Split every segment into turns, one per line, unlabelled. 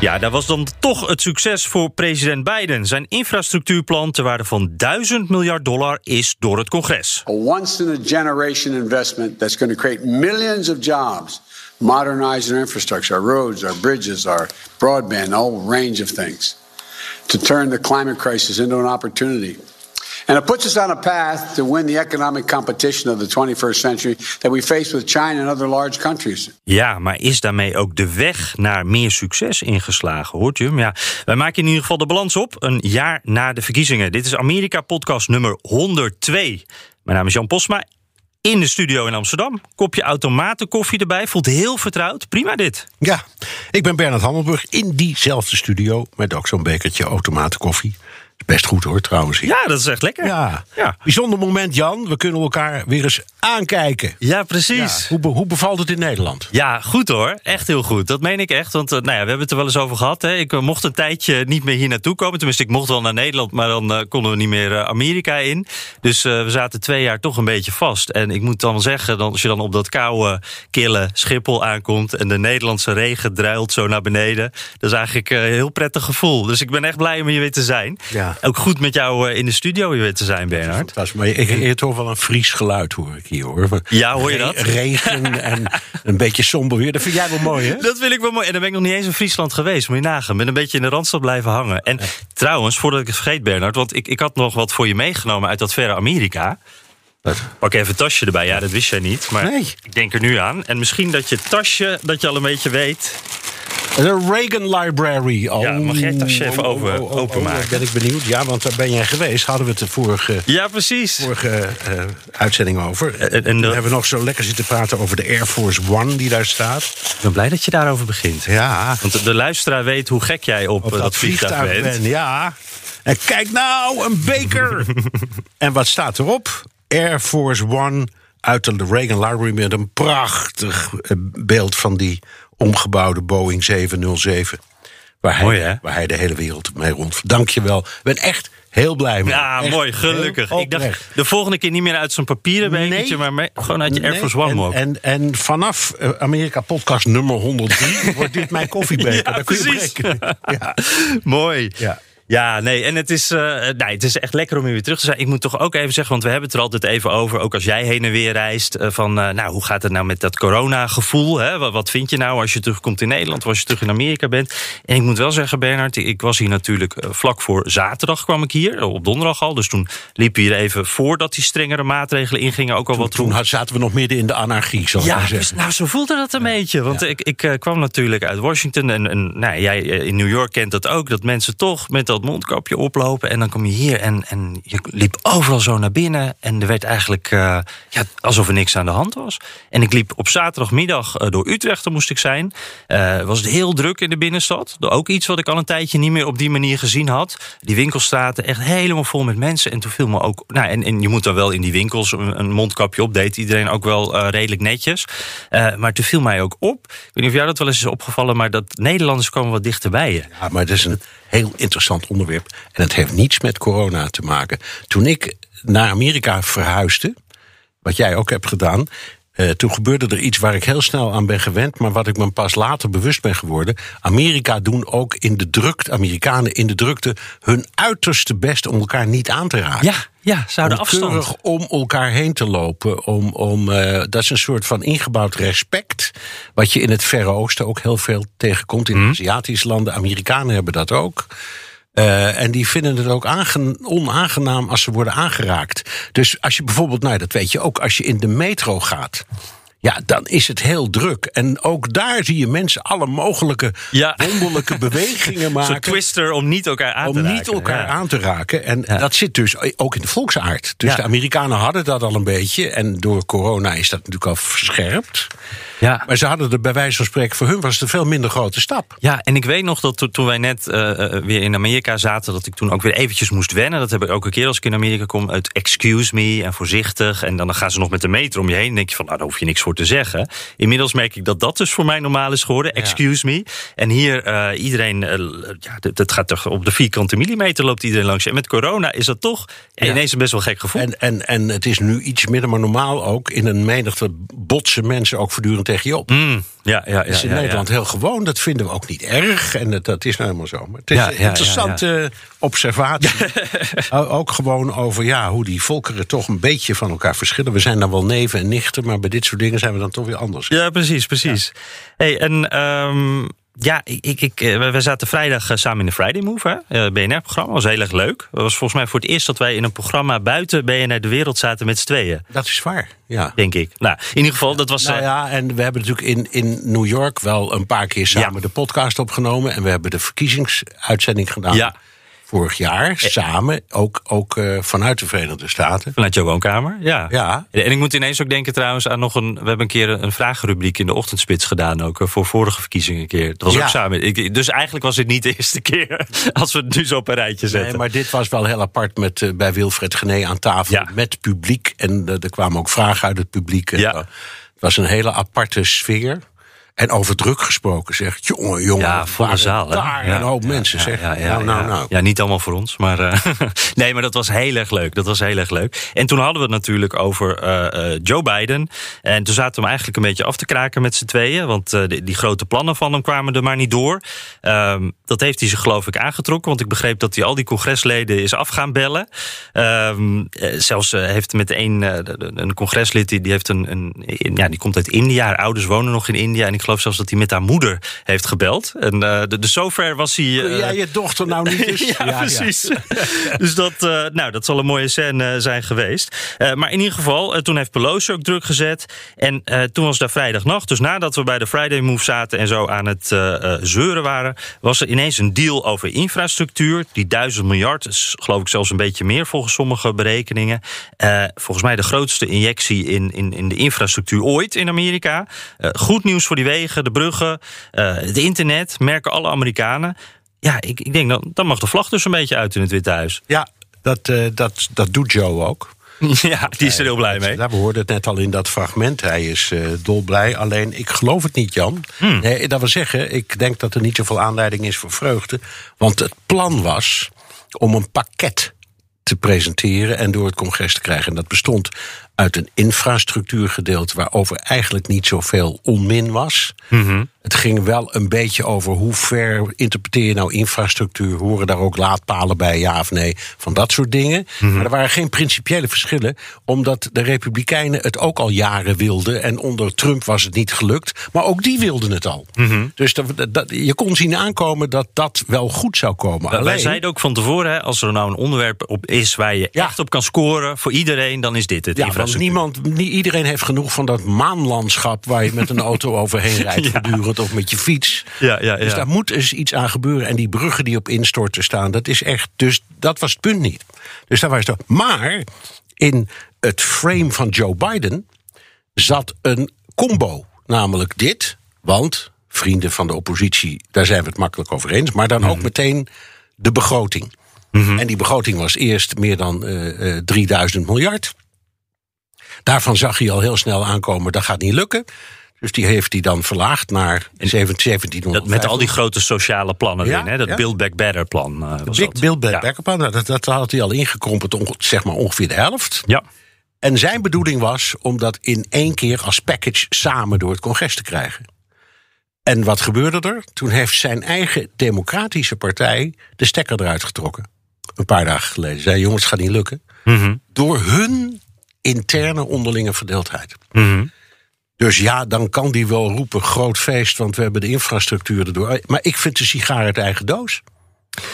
Ja, dat was dan toch het succes voor president Biden. Zijn infrastructuurplan ter waarde van 1000 miljard dollar is door het congres.
A once in a generation investment that's going to create millions of jobs, modernize our infrastructure, our roads, our bridges, our broadband, a whole range of things. To turn the climate crisis into an opportunity. And it puts us on a path to win the economic competition of the 21st century that we face with China and other large countries.
Ja, maar is daarmee ook de weg naar meer succes ingeslagen, hoort u? Ja, wij maken in ieder geval de balans op, een jaar na de verkiezingen. Dit is Amerika-podcast nummer 102. Mijn naam is Jan Posma, in de studio in Amsterdam. Kopje automatenkoffie erbij, voelt heel vertrouwd. Prima dit.
Ja, ik ben Bernard Hammelburg in diezelfde studio... met ook zo'n bekertje automatenkoffie. Best goed hoor, trouwens.
Ja, dat is echt lekker.
Ja.
Ja.
Bijzonder moment, Jan. We kunnen elkaar weer eens aankijken.
Ja, precies.
Hoe, be- hoe bevalt het in Nederland?
Ja, goed hoor. Echt heel goed. Dat meen ik echt. Want eh, nou ja, we hebben het er wel eens over gehad. Hè. Ik eh, mocht een tijdje niet meer hier naartoe komen. Tenminste, ik mocht wel naar Nederland, maar dan eh, konden we niet meer Amerika in. Dus we zaten twee jaar toch een beetje vast. En ik moet dan zeggen, dan, als je dan op dat koude, kille Schiphol aankomt... en de Nederlandse regen druilt zo naar beneden... dat is eigenlijk een heel prettig gevoel. Dus ik ben echt blij om hier weer te zijn.
Ja.
Ook goed met jou in de studio weer te zijn, Bernhard.
Fantastisch, maar ik ik toch wel een Fries geluid hoor ik hier hoor.
Ja, hoor je
Re-
dat?
Regen en een beetje somber weer. Dat vind jij wel mooi hè?
Dat wil ik wel mooi. En dan ben ik nog niet eens in Friesland geweest. Moet je nagaan. Ben een beetje in de Randstad blijven hangen. En trouwens, voordat ik het vergeet, Bernard. Want ik, ik had nog wat voor je meegenomen uit dat verre Amerika. Pak even het tasje erbij. Ja, dat wist jij niet. Maar
Nee.
ik denk er nu aan. En misschien dat je het tasje, dat je al een beetje weet.
De Reagan Library. Oh,
Ja, mag jij het tasje even
oh,
over-
oh, oh, oh,
openmaken?
daar ben ik benieuwd. Ja, want daar ben jij geweest. Hadden we het de vorige,
Ja, precies.
vorige eh, uitzending over.
En- en de-
hebben we nog zo lekker zitten praten over de Air Force One die daar staat.
Ik ben blij dat je daarover begint.
Ja,
Want de, de luisteraar weet hoe gek jij op,
op
eh, dat vliegtuig bent.
ben. Ja. En kijk nou, een beker. en wat staat erop? Air Force One uit de Reagan Library met een prachtig eh, beeld van die omgebouwde Boeing 707. Waar hij,
Mooi, hè?
waar hij de hele wereld mee rond. Dank je wel. Ik ben echt heel blij mee.
Ja,
Echt
mooi, gelukkig. Ik dacht de volgende keer niet meer uit zo'n papieren bekertje, maar mee- gewoon uit je Air
Nee,
Force One
en,
mok.
en, en vanaf eh, Amerika podcast nummer 103 wordt dit mijn koffiebeker.
Ja,
Daar kun je
precies.
Ja.
Mooi.
Ja.
Ja, nee, en het is, eh, nee, het is echt lekker om hier weer terug te zijn. Ik moet toch ook even zeggen, want we hebben het er altijd even over, ook als jij heen en weer reist, eh, van eh, nou, hoe gaat het nou met dat corona-gevoel? Hè? Wat, wat vind je nou als je terugkomt in Nederland, of als je terug in Amerika bent? En ik moet wel zeggen, Bernard, ik was hier natuurlijk vlak voor zaterdag kwam ik hier, op donderdag al. Dus toen liep hier even voordat die strengere maatregelen ingingen ook al wat
Toen
rond.
had- zaten we nog midden in de anarchie, ik
Ja, dus,
zeggen.
nou, zo voelde dat een beetje. Want ik, ik kwam natuurlijk uit Washington. En, en nou, jij in New York kent dat ook. Dat mensen toch met dat mondkapje oplopen. En dan kom je hier en, en je liep overal zo naar binnen. En er werd eigenlijk eh, ja, alsof er niks aan de hand was. En ik liep op zaterdagmiddag eh, door Utrecht, daar moest ik zijn. Eh, was het heel druk in de binnenstad. Ook iets wat ik al een tijdje niet meer op die manier gezien had. Die winkelstraten echt helemaal vol met mensen. En toen viel me ook... Nou, en, en je moet dan wel in die winkels een, een mondkapje op. Deed iedereen ook wel redelijk netjes. Maar toen viel mij ook op. Ik weet niet of jou dat wel eens is opgevallen... maar dat Nederlanders komen wat dichterbij je.
Ja, maar het is een heel interessant onderwerp. En het heeft niets met corona te maken. Toen ik naar Amerika verhuisde, wat jij ook hebt gedaan. eh, toen gebeurde er iets waar ik heel snel aan ben gewend, maar wat ik me pas later bewust ben geworden. Amerika doen ook in de drukte, Amerikanen in de drukte, hun uiterste best om elkaar niet aan te raken.
Ja, ja, zouden
om
afstand.
om elkaar heen te lopen. Om, om, eh, dat is een soort van ingebouwd respect. Wat je in het Verre Oosten ook heel veel tegenkomt. In Aziatische landen. Amerikanen hebben dat ook. Eh, en die vinden het ook aange- onaangenaam als ze worden aangeraakt. Dus als je bijvoorbeeld, nou dat weet je ook, als je in de metro gaat. Ja, dan is het heel druk. En ook daar zie je mensen alle mogelijke
Ja.
wonderlijke bewegingen
Zo'n
maken.
twister om niet elkaar aan te
Om
raken.
niet elkaar
Ja.
aan te raken. En
Ja.
dat zit dus ook in de volksaard. Dus de Amerikanen hadden dat al een beetje. En door corona is dat natuurlijk al verscherpt.
Ja.
Maar ze hadden er bij wijze van spreken, voor hun was het een veel minder grote stap.
Ja, en ik weet nog dat to- toen wij net eh, eh, weer in Amerika zaten, dat ik toen ook weer eventjes moest wennen. Dat heb ik elke keer als ik in Amerika kom. Het excuse me en voorzichtig. En dan gaan ze nog met de meter om je heen. Dan denk je van, nou, daar hoef je niks voor te zeggen. Inmiddels merk ik dat dat dus voor mij normaal is geworden. Excuse me. En hier, eh, iedereen, ja, dat- dat gaat toch op de vierkante millimeter loopt iedereen langs. En met corona is dat toch ineens een best wel gek gevoel.
En, en, en het is nu iets minder, maar normaal ook. In een menigte botsen mensen ook voortdurend tegen je op.
Mm, ja, ja, ja.
Dat is in
ja, ja.
Nederland heel gewoon. Dat vinden we ook niet erg. En dat, dat is nou helemaal zo. Maar het is een interessante observatie. Ook gewoon over ja, hoe die volkeren toch een beetje van elkaar verschillen. We zijn dan wel neven en nichten. Maar bij dit soort dingen zijn we dan toch weer anders.
Ja, precies, precies. Hey, en ehm, ja, ik, ik, eh, we zaten vrijdag eh, samen in de Friday Move, hè? eh, BNR-programma. was heel erg leuk. Het was volgens mij voor het eerst dat wij in een programma buiten BNR de wereld zaten met z'n tweeën.
Dat is waar. Ja.
Denk ik. Nou, in ieder geval, dat was.
Nou ja, en we hebben natuurlijk in, in New York wel een paar keer samen
Ja.
de podcast opgenomen. En we hebben de verkiezingsuitzending gedaan.
Ja.
Vorig jaar, samen, ook, ook eh, vanuit de Verenigde Staten.
Vanuit jouw woonkamer, ja.
Ja.
En ik moet ineens ook denken trouwens aan nog een... We hebben een keer een vragenrubriek in de ochtendspits gedaan ook... eh, voor vorige verkiezingen een keer. Dat was
Ja.
ook samen. Ik, dus eigenlijk was dit niet de eerste keer... als we het nu zo op een rijtje zetten.
Nee, maar dit was wel heel apart met, eh, bij Wilfred Gené aan tafel.
Ja.
Met publiek. En eh, er kwamen ook vragen uit het publiek. En,
Ja.
eh, het was een hele aparte sfeer. En over druk gesproken, zeg. Jongen, jongen.
Ja, volle zaal.
Daar
Ja,
een hoop
ja,
mensen,
ja,
zeg.
Ja, ja,
nou, nou, nou.
Ja, niet allemaal voor ons, maar... eh, nee, maar dat was heel erg leuk. Dat was heel erg leuk. En toen hadden we het natuurlijk over eh, eh, Joe Biden. En toen zaten we hem eigenlijk een beetje af te kraken met z'n tweeën. Want die, die grote plannen van hem kwamen er maar niet door. Ehm, dat heeft hij zich geloof ik aangetrokken. Want ik begreep dat hij al die congresleden is af gaan bellen. Ehm, eh, zelfs heeft met een, een congreslid... Die, die, heeft een, een, ja, die komt uit India. Haar ouders wonen nog in India. En ik geloof zelfs dat hij met haar moeder heeft gebeld. En de- dus zover was hij... Eh,
jij je dochter nou niet eens...
ja, precies. dus dat, eh, nou, dat zal een mooie scène zijn geweest. Maar in ieder geval, toen heeft Pelosi ook druk gezet. En toen was daar vrijdagnacht. Dus nadat we bij de Friday Move zaten en zo aan het zeuren waren... was er ineens een deal over infrastructuur. Die duizend miljard, is geloof ik zelfs een beetje meer volgens sommige berekeningen. Volgens mij de grootste injectie in, in, in de infrastructuur ooit in Amerika. Goed nieuws voor die wegen, de bruggen, eh, het internet, merken alle Amerikanen. Ja, ik, ik denk, dan, dan mag de vlag dus een beetje uit in het Witte Huis.
Ja, dat, eh, dat, dat doet Joe ook.
ja, die is er heel blij mee.
Ja, we hoorden het net al in dat fragment. Hij is eh, dolblij. Alleen, ik geloof het niet, Jan.
Hmm.
Nee, dat wil zeggen, ik denk dat er niet zoveel aanleiding is voor vreugde. Want het plan was om een pakket te presenteren en door het congres te krijgen. En dat bestond uit een infrastructuurgedeelte waarover eigenlijk niet zoveel onmin was.
Mhm.
Het ging wel een beetje over hoe ver interpreteer je nou infrastructuur. Horen daar ook laadpalen bij, ja of nee? Van dat soort dingen.
Mhm.
Maar er waren geen principiële verschillen, omdat de Republikeinen het ook al jaren wilden. En onder Trump was het niet gelukt. Maar ook die wilden het al.
Mhm.
Dus dat, dat- je kon zien aankomen dat dat wel goed zou komen.
Wij
Alleen-
zeiden ook van tevoren, hè, als er nou een onderwerp op is waar je
Ja.
echt op kan scoren voor iedereen, dan is dit het.
Ja, want niemand, niet iedereen heeft genoeg van dat maanlandschap waar je met een auto overheen rijdt
Ja.
Of met je fiets.
Ja, ja,
Dus
ja.
daar moet eens iets aan gebeuren. En die bruggen die op instorten staan, dat is echt. Dus dat was het punt niet. Dus daar was het. Maar in het frame van Joe Biden zat een combo. Namelijk dit. Want vrienden van de oppositie, daar zijn we het makkelijk over eens. Maar dan ook meteen de begroting. En die begroting was eerst meer dan eh, eh, 3000 miljard. Daarvan zag hij al heel snel aankomen, dat gaat niet lukken. Dus die heeft hij dan verlaagd naar 1700.
Dat, met al die grote sociale plannen
Ja,
erin, hè? dat
ja.
Build Back Better plan. eh, was
Big
dat.
Bill Back
ja.
Backup, nou, dat, dat had hij al ingekrompen zeg maar ongeveer de helft.
Ja.
En zijn bedoeling was om dat in één keer als package samen door het congres te krijgen. En wat gebeurde er? Toen heeft zijn eigen democratische partij de stekker eruit getrokken. Een paar dagen geleden. Zei jongens, het gaat niet lukken.
Mhm.
Door hun interne onderlinge verdeeldheid.
Mhm.
Dus ja, dan kan die wel roepen groot feest, want we hebben de infrastructuur erdoor. Maar ik vind de sigaar uit eigen doos.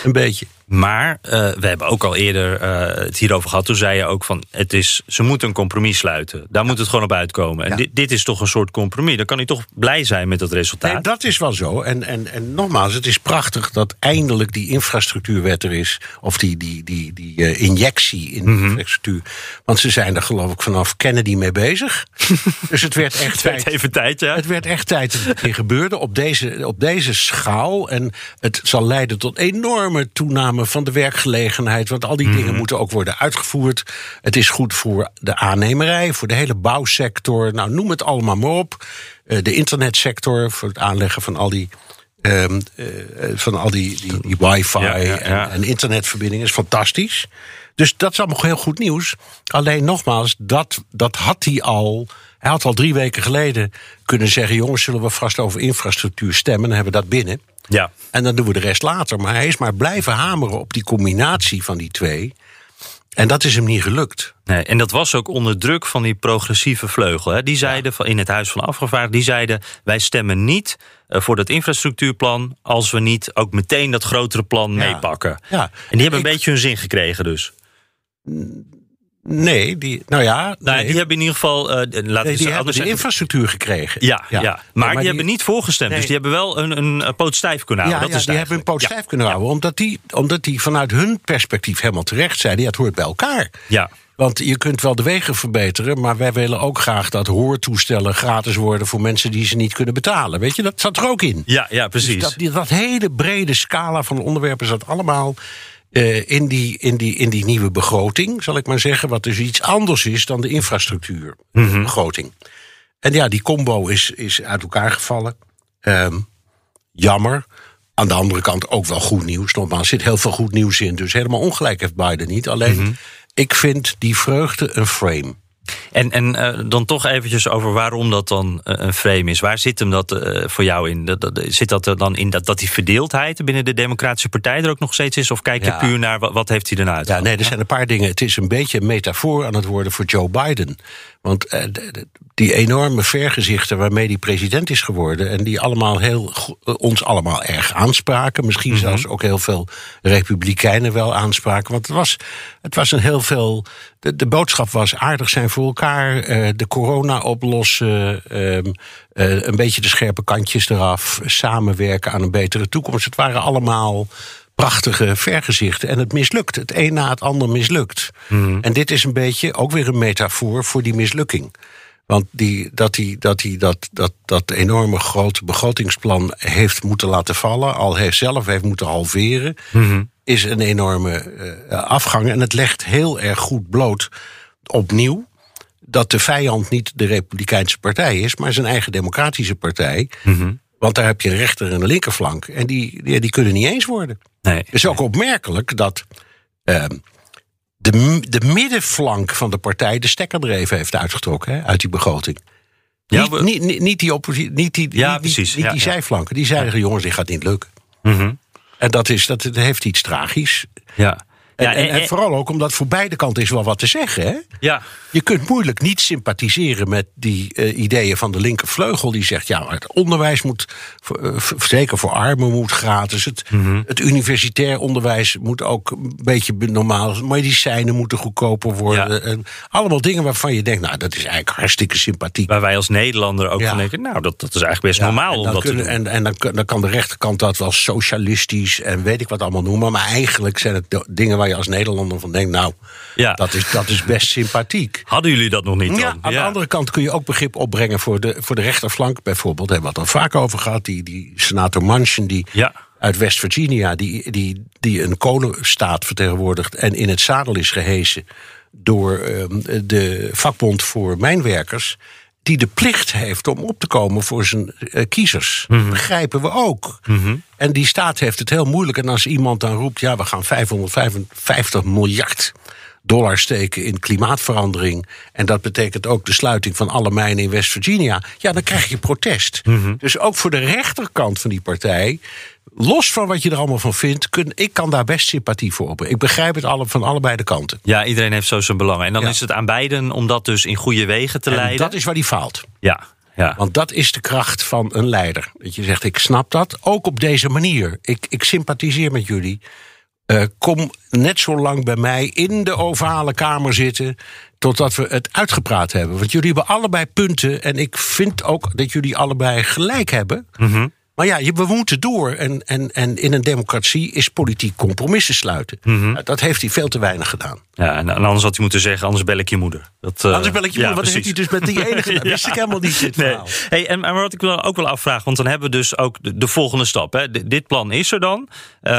Een beetje.
Maar uh, we hebben ook al eerder uh, het hierover gehad. Toen zei je ook van, het is, ze moeten een compromis sluiten. Daar moet het gewoon op uitkomen. En
Ja.
dit, dit is toch een soort compromis. Dan kan hij toch blij zijn met dat resultaat.
Nee, dat is wel zo. En, en, en nogmaals, het is prachtig dat eindelijk die infrastructuurwet er is. Of die, die, die, die eh, injectie in de
Mhm.
infrastructuur. Want ze zijn er geloof ik vanaf Kennedy mee bezig. dus het werd echt
Het werd
tijd.
even tijd, ja.
Het werd echt tijd dat het weer gebeurde op deze, op deze schaal. En het zal leiden tot enorme toename van de werkgelegenheid. Want al die
Mhm.
dingen moeten ook worden uitgevoerd. Het is goed voor de aannemerij, voor de hele bouwsector. Nou, noem het allemaal maar op. Eh, de internetsector, voor het aanleggen van al die. ehm, eh, van al die, die, die wifi
Ja, ja,
En, en internetverbindingen is fantastisch. Dus dat is allemaal heel goed nieuws. Alleen nogmaals, dat, dat had hij al. Hij had al drie weken geleden kunnen zeggen: jongens, zullen we vast over infrastructuur stemmen? Dan hebben we dat binnen.
Ja.
En dan doen we de rest later. Maar hij is maar blijven hameren op die combinatie van die twee. En dat is hem niet gelukt.
Nee, en dat was ook onder druk van die progressieve vleugel. Hè. Die zeiden van, in het Huis van Afgevaardigden, die zeiden... wij stemmen niet eh, voor dat infrastructuurplan... als we niet ook meteen dat grotere plan meepakken.
Ja.
En die hebben
Ik-
een beetje hun zin gekregen dus.
Nee, die, nou ja.
Nou,
nee,
die hebben in ieder geval... eh, laten
nee, die hebben de infrastructuur gekregen.
Ja, ja. maar, die, hebben niet voorgestemd.
Nee.
Dus die hebben wel een, een, een poot stijf kunnen houden.
ja
dat is
die hebben hun poot stijf kunnen houden. Omdat die, omdat die vanuit hun perspectief helemaal terecht zeiden... het hoort bij elkaar.
Ja,
Want je kunt wel de wegen verbeteren, maar wij willen ook graag dat hoortoestellen gratis worden voor mensen die ze niet kunnen betalen. Weet je, dat zat er ook in.
ja, ja precies.
Dus dat, dat hele brede scala van onderwerpen zat allemaal eh, in, die, in, die, in die nieuwe begroting, zal ik maar zeggen. Wat dus iets anders is dan de infrastructuurbegroting. En ja, die combo is, is uit elkaar gevallen. Ehm, jammer. Aan de andere kant ook wel goed nieuws. Nogmaals, er zit heel veel goed nieuws in. Dus helemaal ongelijk heeft Biden niet. Alleen, ik vind die vreugde een frame.
En, en eh, dan toch eventjes over waarom dat dan eh, een frame is. Waar zit hem dat eh, voor jou in? Dat, dat- zit dat er dan in dat, dat die verdeeldheid binnen de Democratische Partij er ook nog steeds is? Of kijk je
Ja.
puur naar wat, wat heeft hij ernaar
Ja, nee, er zijn een paar dingen. Het is een beetje een metafoor aan het worden voor Joe Biden. Want eh, die enorme vergezichten waarmee die president is geworden... en die allemaal heel, eh, ons allemaal erg aanspraken... misschien zelfs ook heel veel republikeinen wel aanspraken. Want het was, het was een heel veel... De, de boodschap was aardig zijn voor elkaar... eh, de corona oplossen... ehm, eh, een beetje de scherpe kantjes eraf... samenwerken aan een betere toekomst. Het waren allemaal prachtige vergezichten. En het mislukt. Het een na het ander mislukt. En dit is een beetje ook weer een metafoor voor die mislukking. Want die, dat hij dat, die, dat, dat, dat enorme grote begrotingsplan heeft moeten laten vallen, al heeft zelf heeft moeten halveren, is een enorme eh, afgang. En het legt heel erg goed bloot opnieuw dat de vijand niet de Republikeinse Partij is, maar zijn eigen Democratische Partij. Want daar heb je een rechter en een linkerflank. En die, die, die kunnen niet eens worden.
Nee.
Het is ook opmerkelijk dat ehm, de, de middenflank van de partij de stekker er even heeft uitgetrokken hè, uit die begroting.
Ja,
niet,
we-
niet, niet, niet die oppositie, niet die,
Ja,
niet, niet-
precies.
niet
Ja,
die
ja.
zijflanken. Die zeiden: jongens, dit gaat niet lukken.
Mhm.
En dat, is, dat, dat heeft iets tragisch.
Ja.
En,
Ja,
en,
en-
en vooral ook omdat voor beide kanten is wel wat te zeggen. Hè?
ja.
Je kunt moeilijk niet sympathiseren met die eh, ideeën van de linkervleugel. Die zegt, ja, het onderwijs moet, eh, zeker voor armen, moet gratis. Het,
Mhm.
het universitair onderwijs moet ook een beetje normaal. Medicijnen moeten goedkoper worden.
Ja.
En allemaal dingen waarvan je denkt, nou, dat is eigenlijk hartstikke sympathiek.
Waar wij als Nederlander ook
Ja.
van denken... nou, dat, dat is eigenlijk best normaal
en
om
dan
dat te doen.
En, en dan, dan kan de rechterkant dat wel socialistisch en weet ik wat allemaal noemen. Maar eigenlijk zijn het dingen waar je als Nederlander van denkt, nou,
Ja.
dat, is, dat is best sympathiek.
Hadden jullie dat nog niet dan?
Ja, aan de andere kant kun je ook begrip opbrengen voor de, voor de rechterflank. Bijvoorbeeld, daar hebben we het al vaak over gehad. Die, die senator Manchin, die uit West Virginia, die, die, die een kolenstaat vertegenwoordigt en in het zadel is gehesen door ehm, de vakbond voor mijnwerkers. Die de plicht heeft om op te komen voor zijn eh, kiezers.
Mhm.
Dat begrijpen we ook. En die staat heeft het heel moeilijk. En als iemand dan roept: ja, we gaan 555 miljard dollar steken in klimaatverandering. En dat betekent ook de sluiting van alle mijnen in West Virginia. Ja, dan krijg je protest. Dus ook voor de rechterkant van die partij. Los van wat je er allemaal van vindt, kun, ik kan daar best sympathie voor op. Ik begrijp het alle, van allebei de kanten.
Ja, iedereen heeft zo zijn belangen. En dan
Ja.
is het aan beiden om dat dus in goede wegen te
En
leiden.
dat is waar die faalt.
Ja, ja.
Want dat is de kracht van een leider. Dat je zegt, ik snap dat, ook op deze manier. Ik, ik sympathiseer met jullie. eh, kom net zo lang bij mij in de ovale kamer zitten. totdat we het uitgepraat hebben. Want jullie hebben allebei punten. En ik vind ook dat jullie allebei gelijk hebben.
Mhm.
Maar ja, je- we moeten door. En, en, en in een democratie is politiek compromissen sluiten.
Mhm.
Dat heeft hij veel te weinig gedaan.
Ja, en, anders had hij moeten zeggen, anders bel ik je moeder. Dat, eh,
Anders bel ik je
ja,
moeder, wat heeft hij dus met die enige... Dat wist ik helemaal niet, dit
Nee. Hey, en, en wat ik wel ook wel afvraag, want dan hebben we dus ook de, de volgende stap. Hè. D- dit plan is er dan. eh,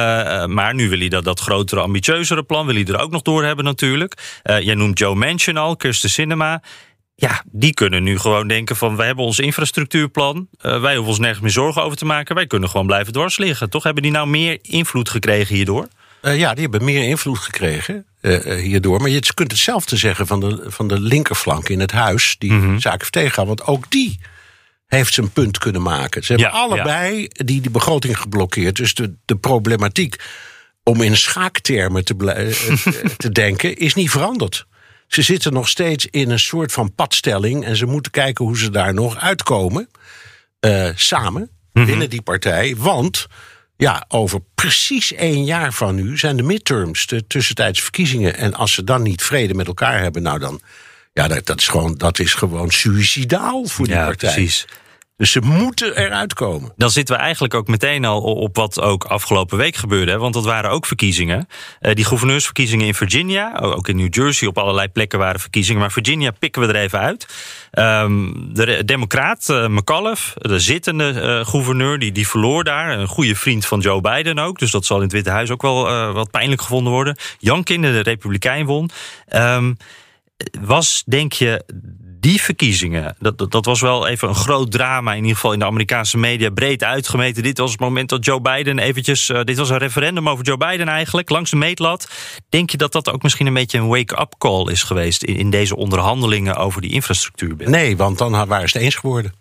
maar nu wil hij dat, dat grotere, ambitieuzere plan, wil hij er ook nog door hebben natuurlijk. Eh, jij noemt Joe Manchin al, Kirsten Sinema. Ja, die kunnen nu gewoon denken van... wij hebben ons infrastructuurplan. eh, wij hoeven ons nergens meer zorgen over te maken. Wij kunnen gewoon blijven dwars Toch hebben die nou meer invloed gekregen hierdoor?
Eh, ja, die hebben meer invloed gekregen eh, hierdoor. Maar je kunt hetzelfde zeggen van de, van de linkerflank in het huis... die zaak heeft tegengaan. Want ook die heeft zijn punt kunnen maken. Ze hebben
Ja,
allebei die, die begroting geblokkeerd. Dus de, de problematiek om in schaaktermen te, te denken... is niet veranderd. Ze zitten nog steeds in een soort van padstelling... en ze moeten kijken hoe ze daar nog uitkomen... eh, samen binnen die partij. Want ja, over precies één jaar van nu zijn de midterms, de tussentijdse verkiezingen. En als ze dan niet vrede met elkaar hebben, nou dan. Ja, dat, dat, is, gewoon, dat is gewoon suicidaal voor die
Ja,
partij.
precies.
Dus ze moeten eruit komen.
Dan zitten we eigenlijk ook meteen al op wat ook afgelopen week gebeurde. Want dat waren ook verkiezingen. Eh, die gouverneursverkiezingen in Virginia. Ook in New Jersey op allerlei plekken waren verkiezingen. Maar Virginia pikken we er even uit. Ehm, de democraat eh, McAuliffe, de zittende eh, gouverneur, die, die verloor daar. Een goede vriend van Joe Biden ook. Dus dat zal in het Witte Huis ook wel wat pijnlijk gevonden worden. Youngkin, de republikein, won. Ehm, was, denk je, die verkiezingen, dat, dat, dat was wel even een groot drama, in ieder geval in de Amerikaanse media, breed uitgemeten. Dit was het moment dat Joe Biden eventjes, eh, dit was een referendum over Joe Biden eigenlijk, langs de meetlat. Denk je dat dat ook misschien een beetje een wake-up call is geweest in, in deze onderhandelingen over die infrastructuur?
Nee, want dan waren ze het eens geworden.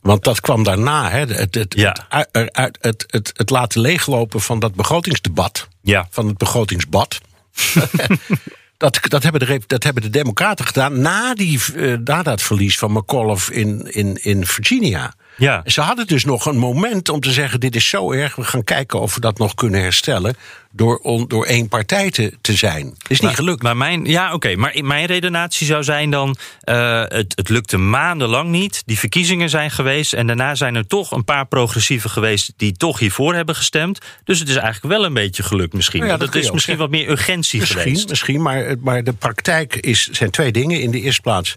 Want dat kwam daarna, hè, het, het,
Ja.
het, het, het laten leeglopen van dat begrotingsdebat.
Ja.
Van het begrotingsbad. dat, dat, hebben de, dat hebben de Democraten gedaan na, die, eh, na dat verlies van McAuliffe in, in, in Virginia.
Ja.
Ze hadden dus nog een moment om te zeggen: dit is zo erg, we gaan kijken of we dat nog kunnen herstellen. Door, on- door één partij te, te zijn. Is niet gelukt.
Maar mijn, ja, oké. maar mijn redenatie zou zijn dan: eh, het, het lukte maandenlang niet. Die verkiezingen zijn geweest. En daarna zijn er toch een paar progressieven geweest. die toch hiervoor hebben gestemd. Dus het is eigenlijk wel een beetje gelukt misschien.
Nou ja, dat
is
ook
misschien wat meer urgentie
Misschien,
geweest.
misschien maar, maar de praktijk is, zijn twee dingen. In de eerste plaats,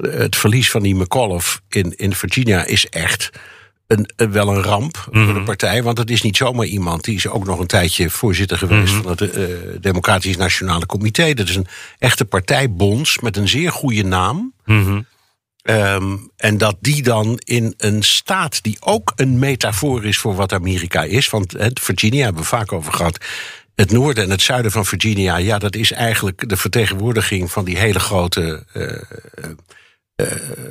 het verlies van die McAuliffe in, in Virginia is echt een, een- wel een ramp voor
Mhm.
de partij. Want het is niet zomaar iemand. Die is ook nog een tijdje voorzitter geweest
Mhm.
van het eh, Democratisch Nationale Comité. Dat is een echte partijbonds met een zeer goede naam.
Mhm.
Ehm, en dat die dan in een staat die ook een metafoor is voor wat Amerika is. Want Virginia hebben we vaak over gehad. Het noorden en het zuiden van Virginia, ja, dat is eigenlijk de vertegenwoordiging van die hele grote eh, eh,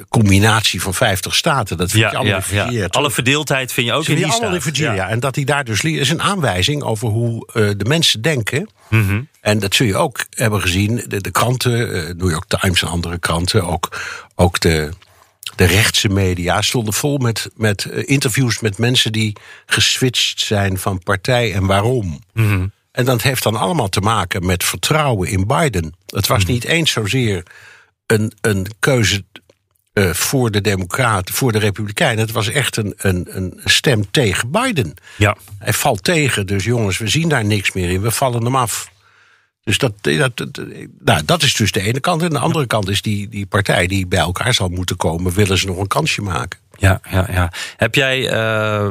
combinatie van 50 staten. Dat vind
Ja,
je allemaal
ja,
in Virginia.
ja. Alle verdeeldheid vind je ook
Ze
in
die
die
allemaal in
staat.
Virginia. En dat hij daar dus is een aanwijzing over hoe eh, de mensen denken.
Mhm.
En dat zul je ook hebben gezien. De, de kranten, eh, New York Times en andere kranten, ook, ook de, de rechtse media stonden vol met, met interviews met mensen die geswitcht zijn van partij en waarom.
Mhm.
En dat heeft dan allemaal te maken met vertrouwen in Biden. Het was
Mhm.
niet eens zozeer een, een keuze eh, voor de Democraten, voor de Republikeinen. Het was echt een, een, een stem tegen Biden.
Ja.
Hij valt tegen, dus jongens, we zien daar niks meer in. We vallen hem af. Dus dat, dat, dat, nou, dat is dus de ene kant. En de andere kant is die, die partij die bij elkaar zal moeten komen... willen ze nog een kansje maken.
Ja, ja, ja. Heb jij eh,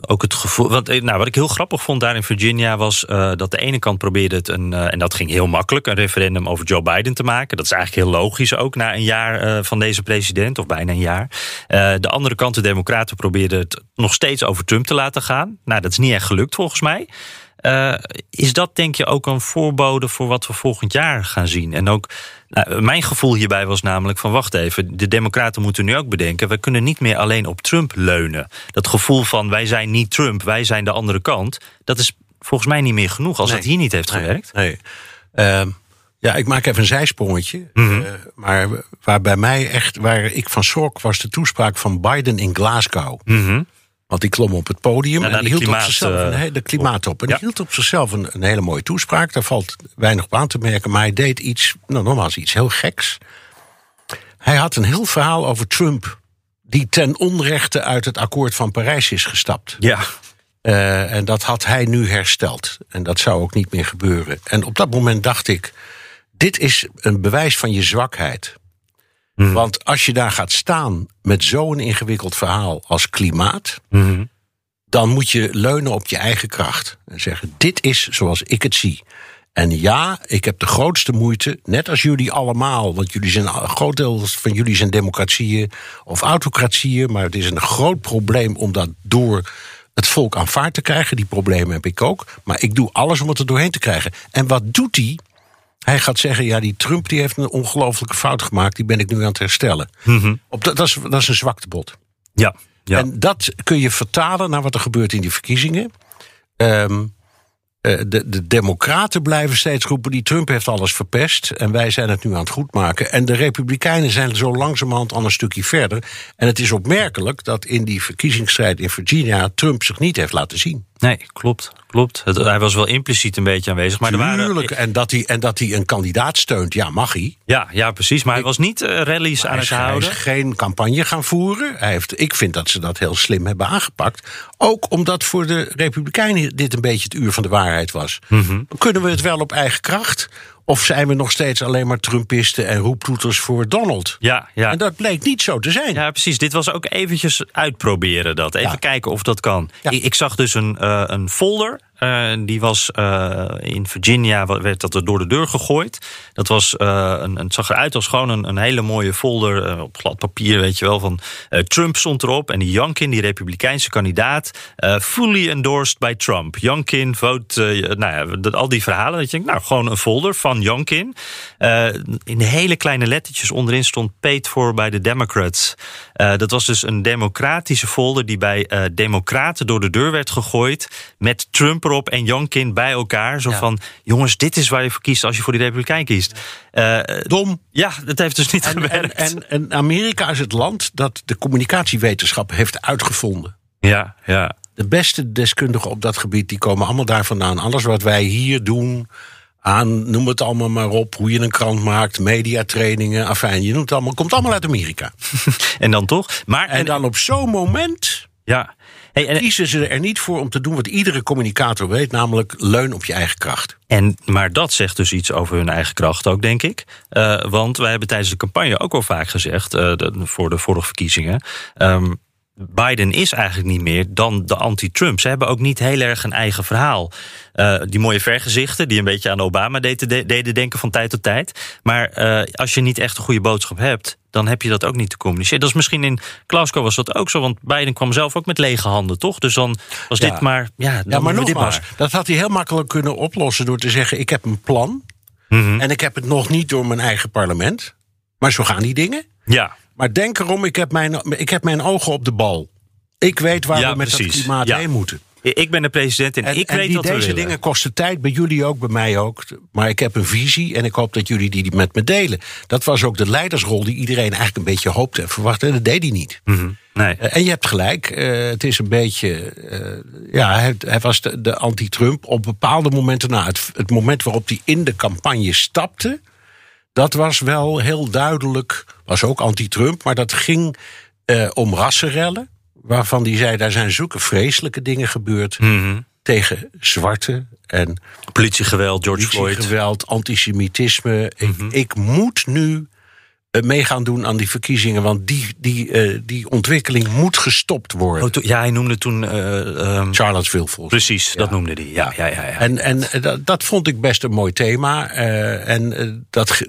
ook het gevoel. Want, eh, nou, wat ik heel grappig vond daar in Virginia was eh, dat de ene kant probeerde het een. en dat ging heel makkelijk, een referendum over Joe Biden te maken. Dat is eigenlijk heel logisch ook na een jaar van deze president, of bijna een jaar. De andere kant, de Democraten, probeerden het nog steeds over Trump te laten gaan. Nou, dat is niet echt gelukt volgens mij. Eh, is dat denk je ook een voorbode voor wat we volgend jaar gaan zien? En ook, nou, mijn gevoel hierbij was namelijk van wacht even, de democraten moeten nu ook bedenken, we kunnen niet meer alleen op Trump leunen. Dat gevoel van wij zijn niet Trump, wij zijn de andere kant, dat is volgens mij niet meer genoeg als
Nee.
het hier niet heeft gewerkt.
Nee. Ehm, ja, ik maak even een zijsprongetje.
Mhm.
Eh, maar waar bij mij echt, waar ik van schrok, was de toespraak van Biden in Glasgow.
Mhm.
Want die klom op het podium
Ja,
en
naar
die hield op
klimaat,
zichzelf een,
eh,
de klimaatop. En
Ja.
die hield op zichzelf een, een hele mooie toespraak. Daar valt weinig op aan te merken. Maar hij deed iets, nou nogmaals, iets heel geks. Hij had een heel verhaal over Trump. Die ten onrechte uit het akkoord van Parijs is gestapt.
Ja.
Eh, en dat had hij nu hersteld. En dat zou ook niet meer gebeuren. En op dat moment dacht ik: dit is een bewijs van je zwakheid. Want als je daar gaat staan met zo'n ingewikkeld verhaal als klimaat, dan moet je leunen op je eigen kracht. En zeggen: dit is zoals ik het zie. En ja, ik heb de grootste moeite, net als jullie allemaal, want jullie zijn een groot deel van jullie zijn democratieën of autocratieën, maar het is een groot probleem om dat door het volk aanvaard te krijgen. Die problemen heb ik ook, maar ik doe alles om het er doorheen te krijgen. En wat doet hij? Hij gaat zeggen, ja, die Trump die heeft een ongelofelijke fout gemaakt, die ben ik nu aan het herstellen. Op dat, dat, is, dat is een zwaktebod.
Ja. ja.
En dat kun je vertalen naar wat er gebeurt in die verkiezingen. Ehm, eh, de, de Democraten blijven steeds roepen: die Trump heeft alles verpest. En wij zijn het nu aan het goedmaken. En de Republikeinen zijn zo langzamerhand al een stukje verder. En het is opmerkelijk dat in die verkiezingsstrijd in Virginia Trump zich niet heeft laten zien.
Nee, klopt. klopt. Het, hij was wel impliciet een beetje aanwezig. Maar er waren,
Tuurlijk. En dat, hij, en dat hij een kandidaat steunt, ja, mag hij.
ja, ja, precies. Maar hij was niet eh, rallies aan het
is, hij is
houden.
geen campagne gaan voeren. Hij heeft, ik vind dat ze dat heel slim hebben aangepakt. Ook omdat voor de Republikeinen dit een beetje het uur van de waarheid was.
Mhm.
Kunnen we het wel op eigen kracht? Of zijn we nog steeds alleen maar Trumpisten en roeptoeters voor Donald?
Ja, ja.
En dat bleek niet zo te zijn.
Ja, precies. Dit was ook eventjes uitproberen dat. Even
Ja.
kijken of dat kan.
Ja.
Ik, ik zag dus een, eh, een folder. Eh, die was eh, in Virginia, werd dat er door de deur gegooid. Dat was, eh, een, het zag eruit als gewoon een, een hele mooie folder op glad papier, weet je wel. Van Trump stond erop en die Youngkin, die republikeinse kandidaat, fully endorsed by Trump. Youngkin, vote, nou ja, dat, al die verhalen. Dat je denkt, nou, gewoon een folder van Youngkin. Eh, in hele kleine lettertjes onderin stond paid for by the Democrats. Dat was dus een democratische folder die bij democraten door de deur werd gegooid. Met Trump erop en Youngkin bij elkaar. Zo
Ja.
van, jongens, dit is waar je voor kiest als je voor die republikein kiest. Eh,
Dom.
ja, dat heeft dus niet
En,
gewerkt.
en, en, en Amerika is het land dat de communicatiewetenschap heeft uitgevonden.
ja, ja.
De beste deskundigen op dat gebied die komen allemaal daar vandaan. Alles wat wij hier doen, aan, noem het allemaal maar op, hoe je een krant maakt, mediatrainingen, afijn, je noemt het allemaal, komt allemaal uit Amerika.
En dan toch? Maar,
En dan op zo'n moment
ja. Hey, en,
kiezen ze er niet voor om te doen wat iedere communicator weet, namelijk leun op je eigen kracht.
En, maar dat zegt dus iets over hun eigen kracht ook, denk ik. Eh, want wij hebben tijdens de campagne ook al vaak gezegd, eh, de- voor de vorige verkiezingen. ehm, Biden is eigenlijk niet meer dan de anti-Trump. Ze hebben ook niet heel erg een eigen verhaal. Eh, die mooie vergezichten, die een beetje aan Obama deden, deden denken van tijd tot tijd. Maar eh, als je niet echt een goede boodschap hebt, dan heb je dat ook niet te communiceren. Dat is misschien in Glasgow was dat ook zo, want Biden kwam zelf ook met lege handen, toch? Dus dan was
Ja.
dit maar. Ja, dan
Ja, maar nogmaals, dat had hij heel makkelijk kunnen oplossen door te zeggen: ik heb een plan
Mhm.
en ik heb het nog niet door mijn eigen parlement. Maar zo gaan die dingen.
Ja,
Maar denk erom, ik heb mijn, ik heb mijn ogen op de bal. Ik weet waar
Ja,
we met
precies.
dat klimaat
Ja.
heen moeten.
ik ben de president en,
En,
ik
en
weet
die,
wat
deze dingen kosten tijd, bij jullie ook, bij mij ook. Maar ik heb een visie en ik hoop dat jullie die met me delen. Dat was ook de leidersrol die iedereen eigenlijk een beetje hoopte en verwachtte. En dat deed hij niet.
Mhm. Nee.
Eh, En je hebt gelijk, eh, het is een beetje. eh, ja, hij, hij was de, de anti-Trump. Op bepaalde momenten, nou, het, het moment waarop hij in de campagne stapte. Dat was wel heel duidelijk. Was ook anti-Trump, maar dat ging eh, om rassenrellen. Waarvan hij zei: daar zijn zulke vreselijke dingen gebeurd.
Mhm.
Tegen zwarte en
Politiegeweld, George Floyd.
geweld, antisemitisme. Ik,
Mhm.
ik moet nu eh, mee gaan doen aan die verkiezingen. Want die, die, eh, die ontwikkeling moet gestopt worden.
Oh, ja, hij noemde toen. eh, ehm,
Charlottesville volgens
precies, dat noemde hij. Ja, ja, ja. ja.
En, en dat, dat vond ik best een mooi thema. en dat,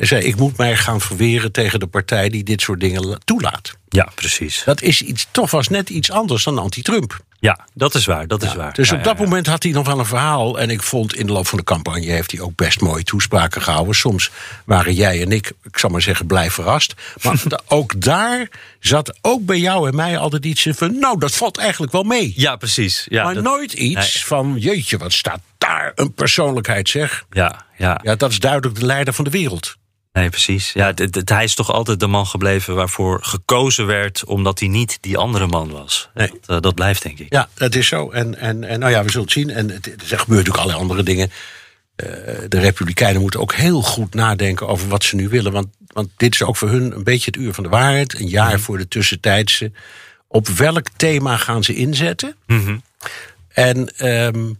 zei, ik moet mij gaan verweren tegen de partij die dit soort dingen la- toelaat.
ja, precies.
Dat is iets, toch was net iets anders dan anti-Trump.
Ja, dat is waar. Dat is waar.
Dus
Ja,
op dat
ja.
moment had hij nog wel een verhaal. En ik vond in de loop van de campagne heeft hij ook best mooie toespraken gehouden. Soms waren jij en ik, ik zal maar zeggen, blij verrast. Maar ook daar zat ook bij jou en mij altijd iets van... nou, dat valt eigenlijk wel mee.
Ja, precies. Ja,
maar
dat-
nooit iets
Nee.
van, jeetje, wat staat daar een persoonlijkheid zeg.
Ja, ja.
Ja, dat is duidelijk de leider van de wereld.
Nee, precies. Ja, hij is toch altijd de man gebleven waarvoor gekozen werd, omdat hij niet die andere man was.
Nee.
Dat, eh, dat blijft, denk ik.
Ja, dat is zo. En, en, en nou ja, we zullen het zien. En het, er gebeuren natuurlijk allerlei andere dingen. Eh, de Republikeinen moeten ook heel goed nadenken over wat ze nu willen. Want, want dit is ook voor hun een beetje het uur van de waarheid. Een jaar voor de tussentijdse. Op welk thema gaan ze inzetten?
Mhm.
En ehm,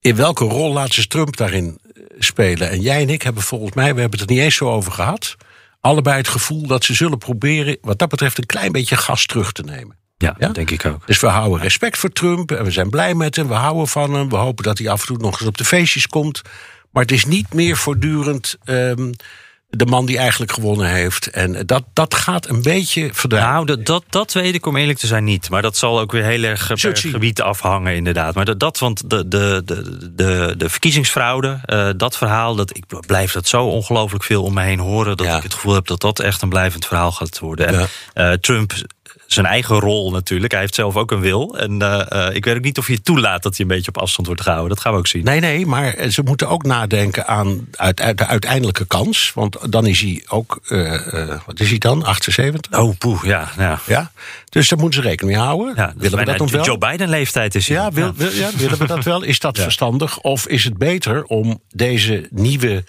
in welke rol laten ze Trump daarin spelen? En jij en ik hebben volgens mij, we hebben het er niet eens zo over gehad. Allebei het gevoel dat ze zullen proberen, wat dat betreft, een klein beetje gas terug te nemen.
Ja, denk ik ook.
Dus we houden respect voor Trump en we zijn blij met hem. We houden van hem. We hopen dat hij af en toe nog eens op de feestjes komt. Maar het is niet meer voortdurend ehm, de man die eigenlijk gewonnen heeft. En dat, dat gaat een beetje verdwijnen.
Nou, dat, dat, dat weet ik om eerlijk te zijn niet. Maar dat zal ook weer heel erg per
zien.
gebied afhangen, inderdaad. Maar dat, dat want de, de, de, de, de verkiezingsfraude, eh, dat verhaal, dat, ik blijf dat zo ongelooflijk veel om me heen horen. Dat
Ja.
ik het gevoel heb dat dat echt een blijvend verhaal gaat worden. En
Ja.
eh, Trump, zijn eigen rol natuurlijk. Hij heeft zelf ook een wil. En eh, eh, ik weet ook niet of het toelaat dat hij een beetje op afstand wordt gehouden. Dat gaan we ook zien.
Nee, nee, maar ze moeten ook nadenken aan uit, uit de uiteindelijke kans. Want dan is hij ook, eh, wat is hij dan, 78?
Oh, poeh, ja. ja.
Ja, dus daar moeten ze rekening mee houden.
Ja,
willen we dat wel?
Joe Biden leeftijd is hij.
Ja, wil, wil- ja, willen we dat wel? Is dat verstandig? Of is het beter om deze nieuwe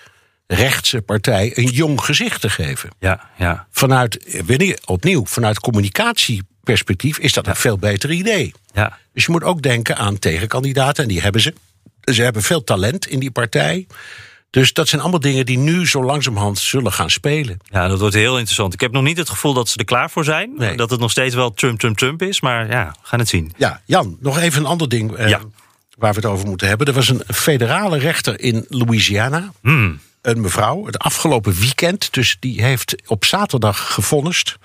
rechtse partij een jong gezicht te geven?
ja, ja.
Vanuit, eh, je, opnieuw, vanuit communicatieperspectief is dat een veel beter idee.
ja.
Dus je moet ook denken aan tegenkandidaten, en die hebben ze. Ze hebben veel talent in die partij. Dus dat zijn allemaal dingen die nu zo langzamerhand zullen gaan spelen.
Ja, dat wordt heel interessant. Ik heb nog niet het gevoel dat ze er klaar voor zijn.
Nee.
Dat het nog steeds wel Trump, Trump, Trump is. Maar ja, we gaan het zien.
Ja, Jan, nog even een ander ding eh,
Ja.
waar we het over moeten hebben. Er was een federale rechter in Louisiana.
Hmm.
Een mevrouw, het afgelopen weekend. Dus die heeft op zaterdag gevonnist.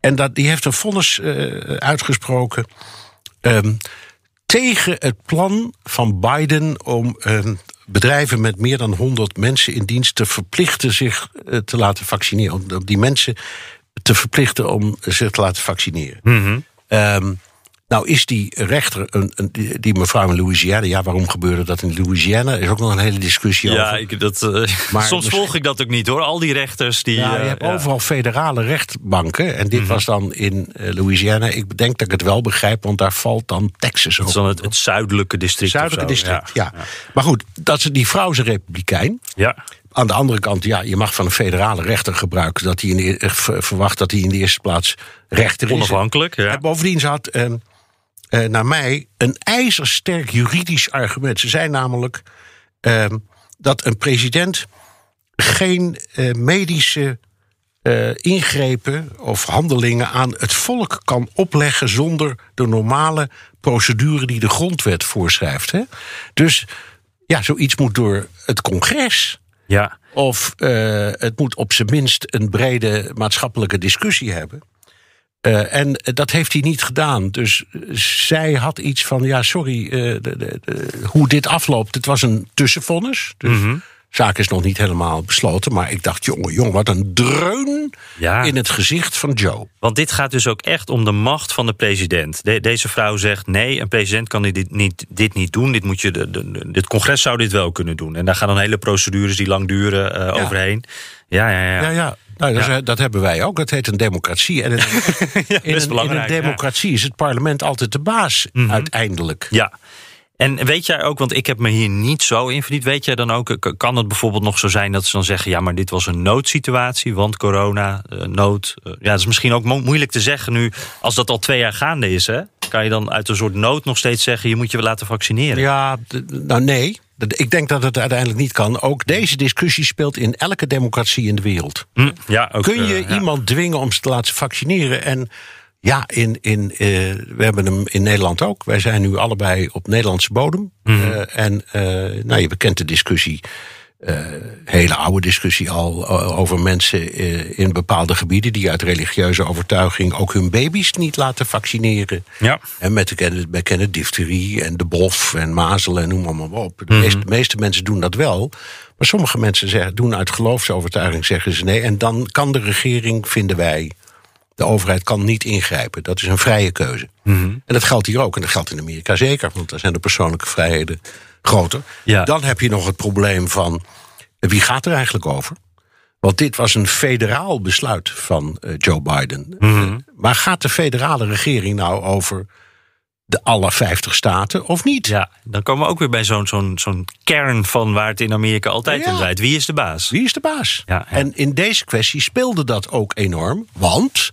En dat, die heeft een vonnis eh, uitgesproken. ehm, tegen het plan van Biden om ehm, bedrijven met meer dan 100 mensen in dienst te verplichten zich eh, te laten vaccineren. Om, om die mensen te verplichten om zich te laten vaccineren. Ehm, nou is die rechter, een, een- die, die mevrouw in Louisiana... ja, waarom gebeurde dat in Louisiana? Er is ook nog een hele discussie
Ja,
over.
ik, dat, eh,
Maar
soms volg ik dat ook niet hoor. Al die rechters die.
Ja, je
eh,
hebt
ja. Mhm.
overal federale rechtbanken. En dit was dan in eh, Louisiana. Ik denk dat ik het wel begrijp, want daar valt dan Texas
Dat is dan het, het zuidelijke district.
Zuidelijke district, ja. Maar goed, dat is, die vrouw is een republikein.
Ja.
Aan de andere kant, ja, je mag van een federale rechter gebruiken... dat hij in de, ver- verwacht dat hij in de eerste plaats rechter is.
Onafhankelijk. Ja.
En bovendien ze had, ehm, eh, naar mij, een ijzersterk juridisch argument. Ze zei namelijk ehm, dat een president geen eh, medische eh, ingrepen of handelingen aan het volk kan opleggen zonder de normale procedure die de grondwet voorschrijft. Hè? Dus ja, zoiets moet door het congres.
ja.
Of het moet op zijn minst een brede maatschappelijke discussie hebben. Eh, en dat heeft hij niet gedaan. Dus zij had iets van: ja, sorry, eh, de, de- hoe dit afloopt. Het was een tussenvonnis. Dus
Mhm.
Zaak is nog niet helemaal besloten. Maar ik dacht: jongen, jongen, wat een dreun
Ja.
in het gezicht van Joe.
Want dit gaat dus ook echt om de macht van de president. De- deze vrouw zegt: nee, een president kan dit niet, dit niet doen. Dit, moet je, de, de- de- dit congres zou dit wel kunnen doen. En daar gaan dan hele procedures die lang duren eh,
Ja.
overheen. Ja, ja, ja.
Ja, ja. Nou, dat, is- dat hebben wij ook. Dat heet een democratie. En in, in, een, in een
belangrijk, ja.
democratie is het parlement altijd de baas, uiteindelijk.
Ja. En weet jij ook, want ik heb me hier niet zo in verdiept. Weet jij dan ook, kan het bijvoorbeeld nog zo zijn dat ze dan zeggen: ja, maar dit was een noodsituatie, want corona, eh, nood. eh, ja, dat is misschien ook mo- moeilijk te zeggen nu, als dat al twee jaar gaande is. Hè? Kan je dan uit een soort nood nog steeds zeggen: je moet je laten vaccineren?
Ja, nou nee. Ik denk dat het uiteindelijk niet kan. Ook deze discussie speelt in elke democratie in de wereld.
Hm, ja ook,
Kun je
eh, ja.
iemand dwingen om ze te laten vaccineren? En ja, in, in, eh, we hebben hem in Nederland ook. Wij zijn nu allebei op Nederlandse bodem.
Mhm.
Eh, en eh, nou, je bekent de discussie. hele oude discussie al over mensen in bepaalde gebieden die uit religieuze overtuiging ook hun baby's niet laten vaccineren.
Ja.
En met de bekende difterie en de bof en mazelen en noem maar, op. De,
Mhm.
meeste, de meeste mensen doen dat wel. Maar sommige mensen zeggen, doen uit geloofsovertuiging zeggen ze nee. En dan kan de regering, vinden wij, de overheid kan niet ingrijpen. Dat is een vrije keuze.
Mhm.
En dat geldt hier ook. En dat geldt in Amerika zeker. Want daar zijn de persoonlijke vrijheden groter.
Ja.
Dan heb je nog het probleem van wie gaat er eigenlijk over? Want dit was een federaal besluit van uh, Joe Biden.
Mhm.
Maar gaat de federale regering nou over de alle 50 staten of niet?
Ja, dan komen we ook weer bij zo'n zo'n zo'n kern van waar het in Amerika altijd
Ja.
om draait. Wie is de baas?
Wie is de baas?
Ja, ja.
En in deze kwestie speelde dat ook enorm. Want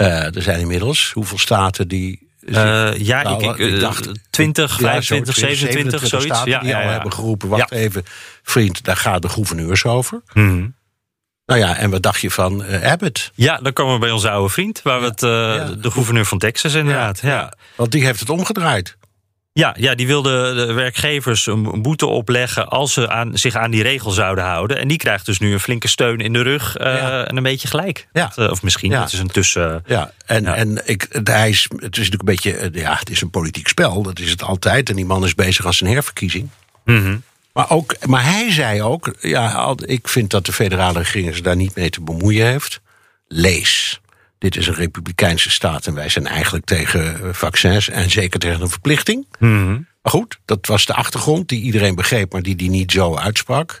eh, er zijn inmiddels hoeveel staten die.
Eh, ja,
Nou,
ik, ik, eh, 20,
Ja,
25,
zo,
27, zoiets.
staten
Ja,
die
ja,
al hebben geroepen: wacht even, vriend, daar gaan de gouverneurs over.
Mhm.
Nou ja, en wat dacht je van Abbott?
Ja, dan komen we bij onze oude vriend, waar we het, de gouverneur van Texas inderdaad. Ja.
Want die heeft het omgedraaid.
Ja, die wilde de werkgevers een boete opleggen als ze aan, zich aan die regel zouden houden. En die krijgt dus nu een flinke steun in de rug eh,
Ja.
en een beetje gelijk.
Ja.
Dat, eh, of misschien,
Ja.
het is een tussen...
Ja, en,
Ja.
en ik, het, hij is, het is natuurlijk een beetje, eh, ja, het is een politiek spel. Dat is het altijd. En die man is bezig aan zijn herverkiezing.
Mhm.
Maar, ook, maar hij zei ook, ja, ik vind dat de federale regering zich daar niet mee te bemoeien heeft. Lees. Dit is een republikeinse staat en wij zijn eigenlijk tegen eh, vaccins en zeker tegen een verplichting.
Mhm.
Maar goed, dat was de achtergrond die iedereen begreep, maar die die niet zo uitsprak.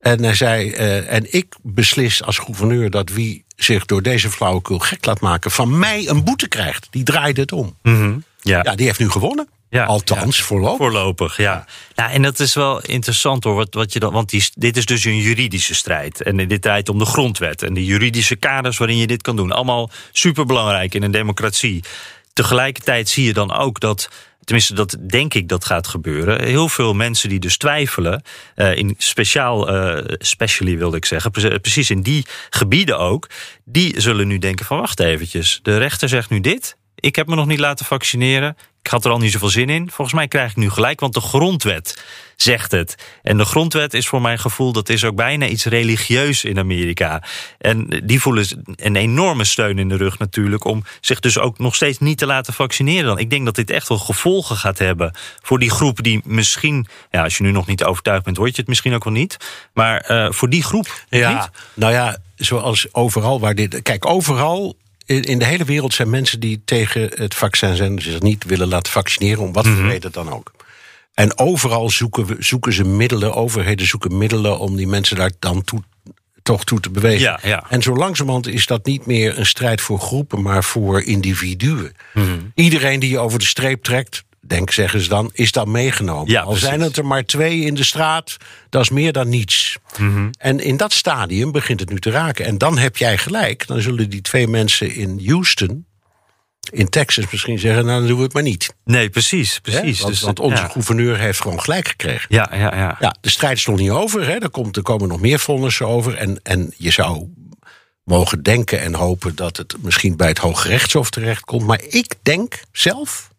En hij zei, eh, en ik beslis als gouverneur dat wie zich door deze flauwekul gek laat maken, van mij een boete krijgt. Die draaide het om.
Mhm. Ja.
Ja, die heeft nu gewonnen.
Ja,
Althans, voorlopig.
Voorlopig, ja. ja. En dat is wel interessant hoor. Wat, wat je dan, want die, dit is dus een juridische strijd. En dit draait om de grondwet. En de juridische kaders waarin je dit kan doen. Allemaal superbelangrijk in een democratie. Tegelijkertijd zie je dan ook dat. Tenminste, dat denk ik dat gaat gebeuren. Heel veel mensen die dus twijfelen. eh, in speciaal, eh specially wilde ik zeggen. pre- Precies in die gebieden ook. Die zullen nu denken: van wacht eventjes. De rechter zegt nu dit. Ik heb me nog niet laten vaccineren. Ik had er al niet zoveel zin in. Volgens mij krijg ik nu gelijk, want de grondwet zegt het. En de grondwet is voor mijn gevoel, dat is ook bijna iets religieus in Amerika. En die voelen een enorme steun in de rug natuurlijk... om zich dus ook nog steeds niet te laten vaccineren. Dan. Ik denk dat dit echt wel gevolgen gaat hebben voor die groep die misschien... Ja, als je nu nog niet overtuigd bent, word je het misschien ook wel niet. Maar eh, voor die groep
Ja,
niet.
nou ja, zoals overal waar dit. Kijk, overal in, de hele wereld zijn mensen die tegen het vaccin zijn, zich niet willen laten vaccineren, om wat
Mhm.
voor reden dan ook. En overal zoeken, we, zoeken ze middelen, overheden zoeken middelen om die mensen daar dan toe, toch toe te bewegen.
Ja, ja.
En zo langzamerhand is dat niet meer een strijd voor groepen, maar voor individuen.
Mhm.
Iedereen die je over de streep trekt, denk zeggen ze dan, is dan meegenomen.
Ja,
Al zijn het er maar twee in de straat, dat is meer dan niets.
Mhm.
En in dat stadium begint het nu te raken. En dan heb jij gelijk, dan zullen die twee mensen in Houston, in Texas misschien zeggen, nou dan doen we het maar niet.
Nee, precies. Precies.
Want,
Dus,
want onze
ja.
gouverneur heeft gewoon gelijk gekregen.
Ja, ja, ja.
Ja, de strijd is nog niet over. Hè. Er, komt, er komen nog meer vonnissen over. En, en je zou mogen denken en hopen dat het misschien bij het Hoge Rechtshof terechtkomt. Maar ik denk zelf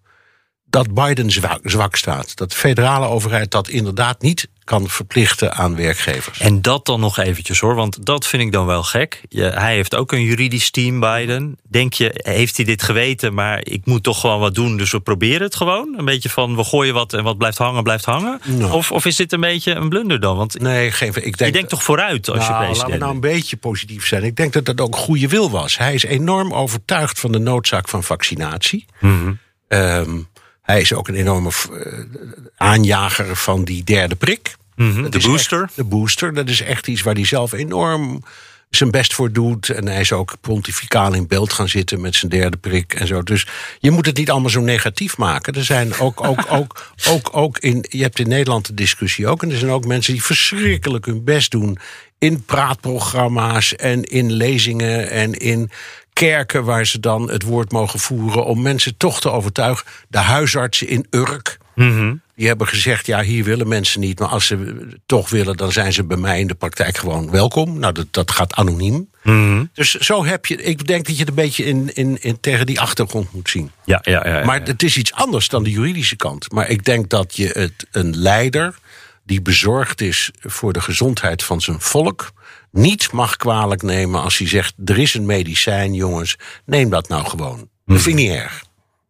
dat Biden zwak, zwak staat. Dat de federale overheid dat inderdaad niet kan verplichten aan werkgevers.
En dat dan nog eventjes hoor, want dat vind ik dan wel gek. Je, hij heeft ook een juridisch team, Biden. Denk je, heeft hij dit geweten, maar ik moet toch gewoon wat doen, dus we proberen het gewoon? Een beetje van, we gooien wat en wat blijft hangen, blijft hangen?
Nou.
Of, of is dit een beetje een blunder dan? Want
Nee, geen, ik denk,
je denkt toch vooruit als
nou,
je
laten
president
we nou een beetje positief zijn. Ik denk dat dat ook goede wil was. Hij is enorm overtuigd van de noodzaak van vaccinatie. Ehm, hij is ook een enorme eh, aanjager van die derde prik.
Mhm, De booster?
echt- de booster, dat is echt iets waar hij zelf enorm zijn best voor doet. En hij is ook pontificaal in beeld gaan zitten met zijn derde prik en zo. Dus je moet het niet allemaal zo negatief maken. Er zijn ook, ook, ook, ook, ook in, je hebt in Nederland de discussie ook. En er zijn ook mensen die verschrikkelijk hun best doen in praatprogramma's en in lezingen en in kerken waar ze dan het woord mogen voeren om mensen toch te overtuigen. De huisartsen in Urk.
Mhm.
Die hebben gezegd, ja, hier willen mensen niet. Maar als ze toch willen, dan zijn ze bij mij in de praktijk gewoon welkom. Nou, dat, dat gaat anoniem.
Mhm.
Dus zo heb je... Ik denk dat je het een beetje in, in, in, tegen die achtergrond moet zien.
Ja, ja, ja, ja.
Maar het is iets anders dan de juridische kant. Maar ik denk dat je het een leider die bezorgd is voor de gezondheid van zijn volk... niet mag kwalijk nemen als hij zegt... er is een medicijn, jongens, neem dat nou gewoon. Dat vind ik niet erg.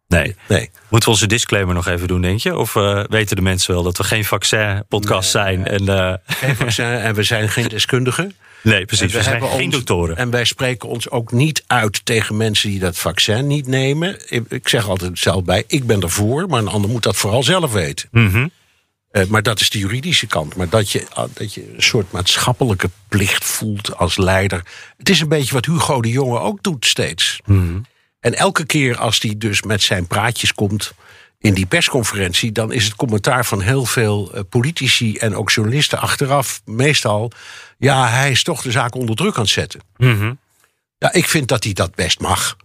nee.
Nee.
Moeten we onze disclaimer nog even doen, denk je? Of eh, weten de mensen wel dat we geen vaccin-podcast zijn? En, eh,
Geen vaccin en we zijn geen deskundigen.
nee, precies. We zijn geen
ons-
doktoren.
En wij spreken ons ook niet uit tegen mensen die dat vaccin niet nemen. Ik, ik zeg altijd zelf bij, ik ben ervoor, maar een ander moet dat vooral zelf weten.
Mhm.
Eh, maar dat is de juridische kant. Maar dat je, ah, dat je een soort maatschappelijke plicht voelt als leider. Het is een beetje wat Hugo de Jonge ook doet steeds. En elke keer als hij dus met zijn praatjes komt in die persconferentie, dan is het commentaar van heel veel eh, politici en ook journalisten achteraf meestal. Ja, hij is toch de zaak onder druk aan het zetten. Ja, ik vind dat hij dat best mag.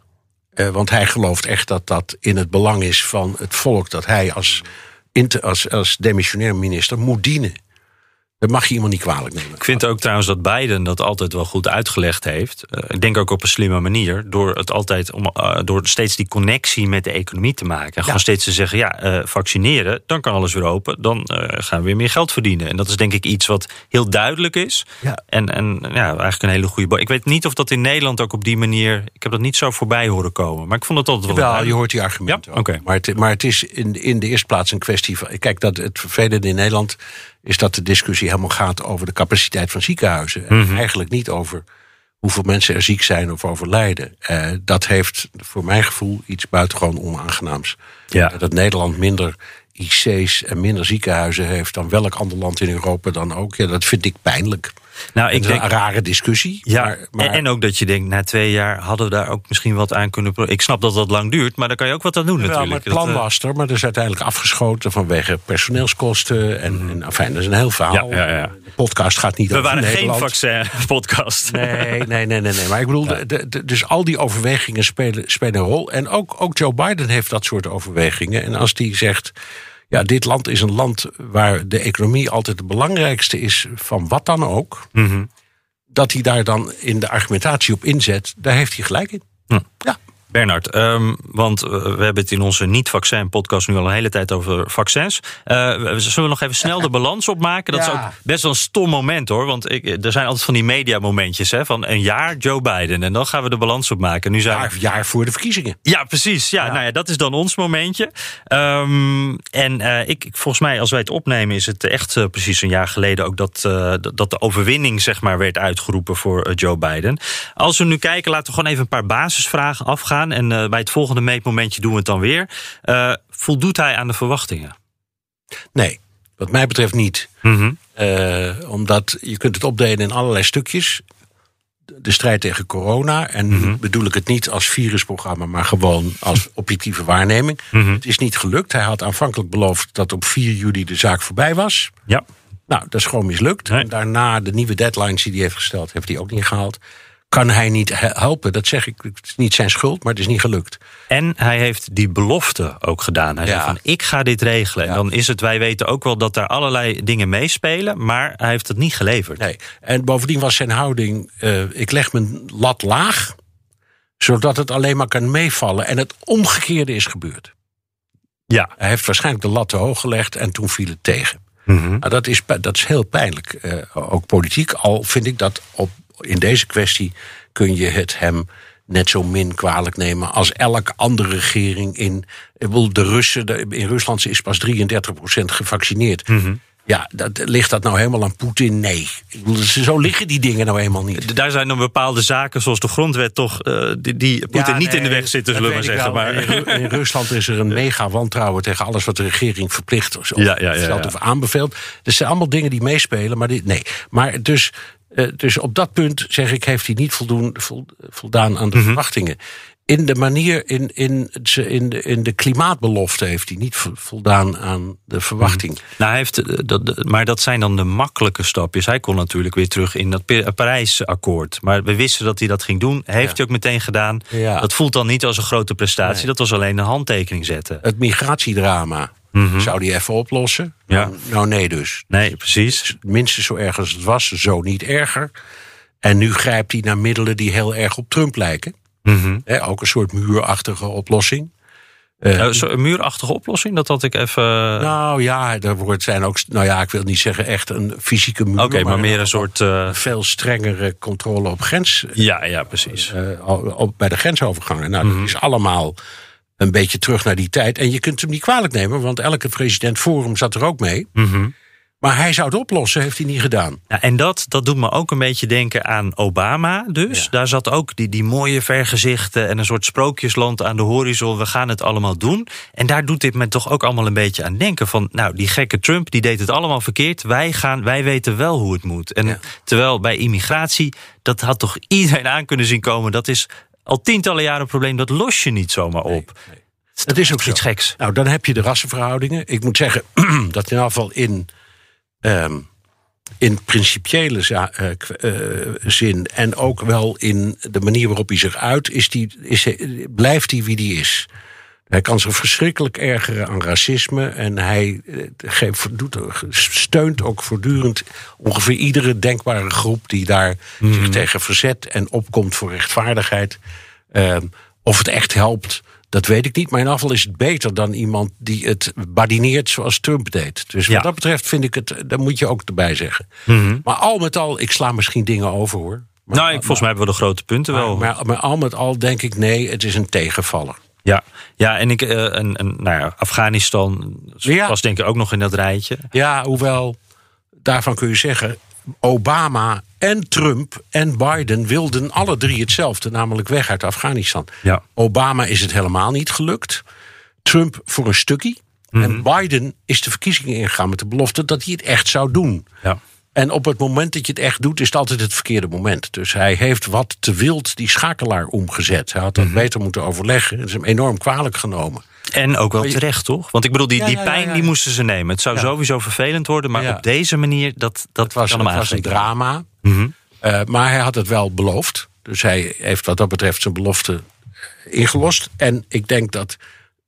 Eh, want hij gelooft echt dat dat in het belang is van het volk dat hij als, als, als demissionair minister moet dienen. Dat mag je iemand niet kwalijk nemen.
Ik vind ook trouwens dat Biden dat altijd wel goed uitgelegd heeft. Eh, ik denk ook op een slimme manier. Door het altijd om, eh, door steeds die connectie met de economie te maken. En gewoon steeds te zeggen: ja, eh, vaccineren, dan kan alles weer open. Dan gaan we weer meer geld verdienen. En dat is denk ik iets wat heel duidelijk is.
Ja.
En, en ja, eigenlijk een hele goede. Ik weet niet of dat in Nederland ook op die manier. Ik heb dat niet zo voorbij horen komen. Maar ik vond het altijd wel.
Wel, je hoort die argumenten
Ja, oké.
Maar, het, maar het is in, in de eerste plaats een kwestie van... Kijk, dat het vervelende in Nederland is dat de discussie helemaal gaat... over de capaciteit van ziekenhuizen. En
Mhm.
eigenlijk niet over hoeveel mensen er ziek zijn of overlijden. Eh, dat heeft voor mijn gevoel iets buitengewoon onaangenaams.
Ja.
Eh, Dat Nederland minder IC's en minder ziekenhuizen heeft... dan welk ander land in Europa dan ook. Ja, dat vind ik pijnlijk.
Nou, ik denk.
een rare discussie.
Ja,
maar, maar,
En, en ook dat je denkt, na twee jaar hadden we daar ook misschien wat aan kunnen. Ik snap dat dat lang duurt, maar daar kan je ook wat aan doen
Ja, maar
natuurlijk.
het plan
eh,
was er, maar dat is uiteindelijk afgeschoten vanwege personeelskosten. En, en afijn, dat is een heel verhaal.
Mhm. Ja, ja, ja.
De podcast gaat niet
we
over
waren geen vaccin-podcast.
Nee, nee, nee, nee, nee. Maar ik bedoel, de- de- de- dus al die overwegingen spelen, spelen een rol. En ook, ook Joe Biden heeft dat soort overwegingen. En als die zegt, ja, dit land is een land waar de economie altijd het belangrijkste is van wat dan ook.
Mhm.
Dat hij daar dan in de argumentatie op inzet, daar heeft hij gelijk in. Ja.
Bernard, ehm, want eh, we hebben het in onze niet-vaccin-podcast nu al een hele tijd over vaccins. Eh, zullen we nog even snel de balans opmaken? Dat is ook best wel een stom moment hoor. Want ik, er zijn altijd van die mediamomentjes hè, van een jaar Joe Biden. En dan gaan we de balans opmaken. Nu zijn we-
Jaar, jaar voor de verkiezingen.
Ja, precies. Ja, Nou ja, dat is dan ons momentje. Ehm, en eh, ik, volgens mij, als wij het opnemen, is het echt eh, precies een jaar geleden ook dat, eh, dat- de overwinning zeg maar, werd uitgeroepen voor eh, Joe Biden. Als we nu kijken, laten we gewoon even een paar basisvragen afgaan. En eh, bij het volgende meetmomentje doen we het dan weer. Eh, voldoet hij aan de verwachtingen?
Nee, wat mij betreft niet.
Mhm.
Eh, omdat je kunt het opdelen in allerlei stukjes. De strijd tegen corona. En nu bedoel ik het niet als virusprogramma, maar gewoon als objectieve waarneming. Het is niet gelukt. Hij had aanvankelijk beloofd dat op 4 juli de zaak voorbij was.
Ja.
Nou, dat is gewoon mislukt.
Nee.
En daarna de nieuwe deadlines die hij heeft gesteld, heeft hij ook niet gehaald. Kan hij niet he- helpen? Dat zeg ik. Het is niet zijn schuld, maar het is niet gelukt.
En hij heeft die belofte ook gedaan. Hij
Ja.
zei van, ik ga dit regelen. En dan is het, wij weten ook wel dat daar allerlei dingen meespelen. Maar hij heeft het niet geleverd.
Nee. En bovendien was zijn houding: eh, ik leg mijn lat laag, zodat het alleen maar kan meevallen. En het omgekeerde is gebeurd.
Ja.
Hij heeft waarschijnlijk de lat te hoog gelegd en toen viel het tegen.
Mhm.
Nou, dat, is, dat is heel pijnlijk, eh, ook politiek. Al vind ik dat op, in deze kwestie kun je het hem net zo min kwalijk nemen als elke andere regering in. Ik bedoel, de Russen, in Rusland is pas 33% gevaccineerd. Ja, dat, ligt dat nou helemaal aan Poetin? Nee. Zo liggen die dingen nou helemaal niet.
Daar zijn dan bepaalde zaken, zoals de grondwet, toch eh, die, die Poetin
Ja,
niet in de weg zitten, zullen we maar zeggen. Maar,
In, Ru- in Rusland is er een mega wantrouwen tegen alles wat de regering verplicht of,
Ja,
of aanbeveelt. Dat zijn allemaal dingen die meespelen, maar dit, nee. Maar dus, eh, dus op dat punt zeg ik, heeft hij niet voldoen, vol- voldaan aan de
Mhm.
verwachtingen. In de manier, in, in, in, de, in de klimaatbelofte heeft hij niet vo- voldaan aan de verwachting.
nou, hij heeft, eh, dat, maar dat zijn dan de makkelijke stapjes. Hij kon natuurlijk weer terug in dat Pa- Parijsakkoord. Maar we wisten dat hij dat ging doen. Heeft hij ook meteen gedaan.
Ja.
Dat voelt dan niet als een grote prestatie.
Nee.
Dat was alleen een handtekening zetten.
Het migratiedrama zou hij even oplossen.
Ja.
Nou, nou nee dus.
Nee, precies.
minstens zo erg als het was, zo niet erger. En nu grijpt hij naar middelen die heel erg op Trump lijken.
Mhm.
Ook een soort muurachtige oplossing.
Zo- een muurachtige oplossing, dat had ik even.
Nou ja, er wordt zijn ook, nou ja, ik wil niet zeggen echt een fysieke muur.
Oké, maar meer een soort. eh,
veel strengere controle op grens,
ja, ja, precies.
eh, op, bij de grensovergangen. Nou,
Mhm.
dat is allemaal een beetje terug naar die tijd. En je kunt hem niet kwalijk nemen, want elke president hem zat er ook mee.
Mhm.
Maar hij zou het oplossen, heeft hij niet gedaan.
Ja, en dat, dat doet me ook een beetje denken aan Obama. Dus
Ja.
daar zat ook die, die mooie vergezichten en een soort sprookjesland aan de horizon. We gaan het allemaal doen. En daar doet dit me toch ook allemaal een beetje aan denken. Van nou, die gekke Trump die deed het allemaal verkeerd. Wij, gaan, wij weten wel hoe het moet. En
Ja.
terwijl bij immigratie, dat had toch iedereen aan kunnen zien komen. Dat is al tientallen jaren een probleem. Dat los je niet zomaar op.
Het is ook zo.
iets geks.
Nou, dan heb je de rassenverhoudingen. Ik moet zeggen dat in geval in, ehm, in principiële eh, eh, zin en ook wel in de manier waarop hij zich uit, is die, is, hij- blijft hij wie die is. Hij kan zich verschrikkelijk ergeren aan racisme. En hij eh, geeft, doet, steunt ook voortdurend ongeveer iedere denkbare groep die daar zich tegen verzet en opkomt voor rechtvaardigheid. Ehm, of het echt helpt, dat weet ik niet. Maar in afval is het beter dan iemand die het badineert zoals Trump deed. Dus
Ja.
wat dat betreft vind ik het, dat moet je ook erbij zeggen. Maar al met al, ik sla misschien dingen over hoor. Maar,
nou, ik, volgens mij hebben we de grote punten wel.
maar, maar, maar al met al denk ik nee, het is een tegenvaller.
Ja, ja en ik, en, en, nou ja, Afghanistan
Ja.
was denk ik ook nog in dat rijtje.
Ja, hoewel, daarvan kun je zeggen... Obama en Trump en Biden wilden alle drie hetzelfde... namelijk weg uit Afghanistan.
Ja.
Obama is het helemaal niet gelukt. Trump voor een stukje. En Biden is de verkiezingen ingegaan met de belofte... dat hij het echt zou doen.
Ja.
En op het moment dat je het echt doet, is het altijd het verkeerde moment. Dus hij heeft wat te wild die schakelaar omgezet. Hij had dat beter moeten overleggen. Het is hem enorm kwalijk genomen.
En ook wel terecht, toch? Want ik bedoel, die, die pijn die moesten ze nemen. Het zou sowieso vervelend worden, maar op deze manier, dat, dat
Het was,
kan hem
het was een drama.
Mhm.
Eh, maar hij had het wel beloofd. Dus hij heeft wat dat betreft zijn belofte ingelost. En ik denk dat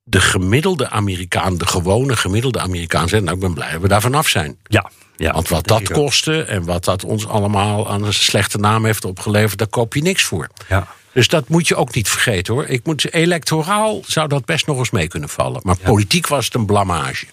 de gemiddelde Amerikaan, de gewone gemiddelde Amerikaan, zegt: Nou, ik ben blij dat we daar vanaf zijn.
Ja, ja.
Want wat dat kostte en wat dat ons allemaal aan een slechte naam heeft opgeleverd, daar koop je niks voor.
Ja.
Dus dat moet je ook niet vergeten hoor. Ik moet, electoraal zou dat best nog eens mee kunnen vallen. Maar politiek was het een blamage.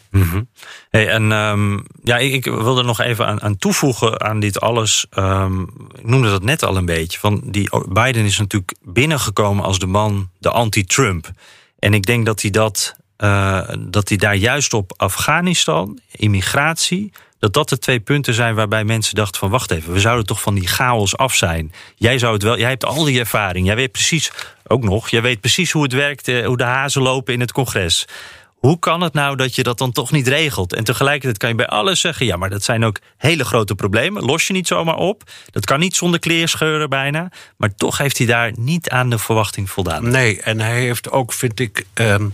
Hey, en ehm, ja, ik, ik wil er nog even aan, aan toevoegen aan dit alles. Ehm, ik noemde dat net al een beetje. Van die Biden is natuurlijk binnengekomen als de man, de anti-Trump. En ik denk dat hij dat, eh, dat hij daar juist op Afghanistan, immigratie, dat dat de twee punten zijn waarbij mensen dachten van wacht even, we zouden toch van die chaos af zijn. Jij zou het wel, jij hebt al die ervaring, jij weet precies ook nog, jij weet precies hoe het werkt, eh, hoe de hazen lopen in het congres. Hoe kan het nou dat je dat dan toch niet regelt? En tegelijkertijd kan je bij alles zeggen: ja, maar dat zijn ook hele grote problemen. Los je niet zomaar op. Dat kan niet zonder kleerscheuren bijna. Maar toch heeft hij daar niet aan de verwachting voldaan.
Nee, en hij heeft ook, vind ik, ehm,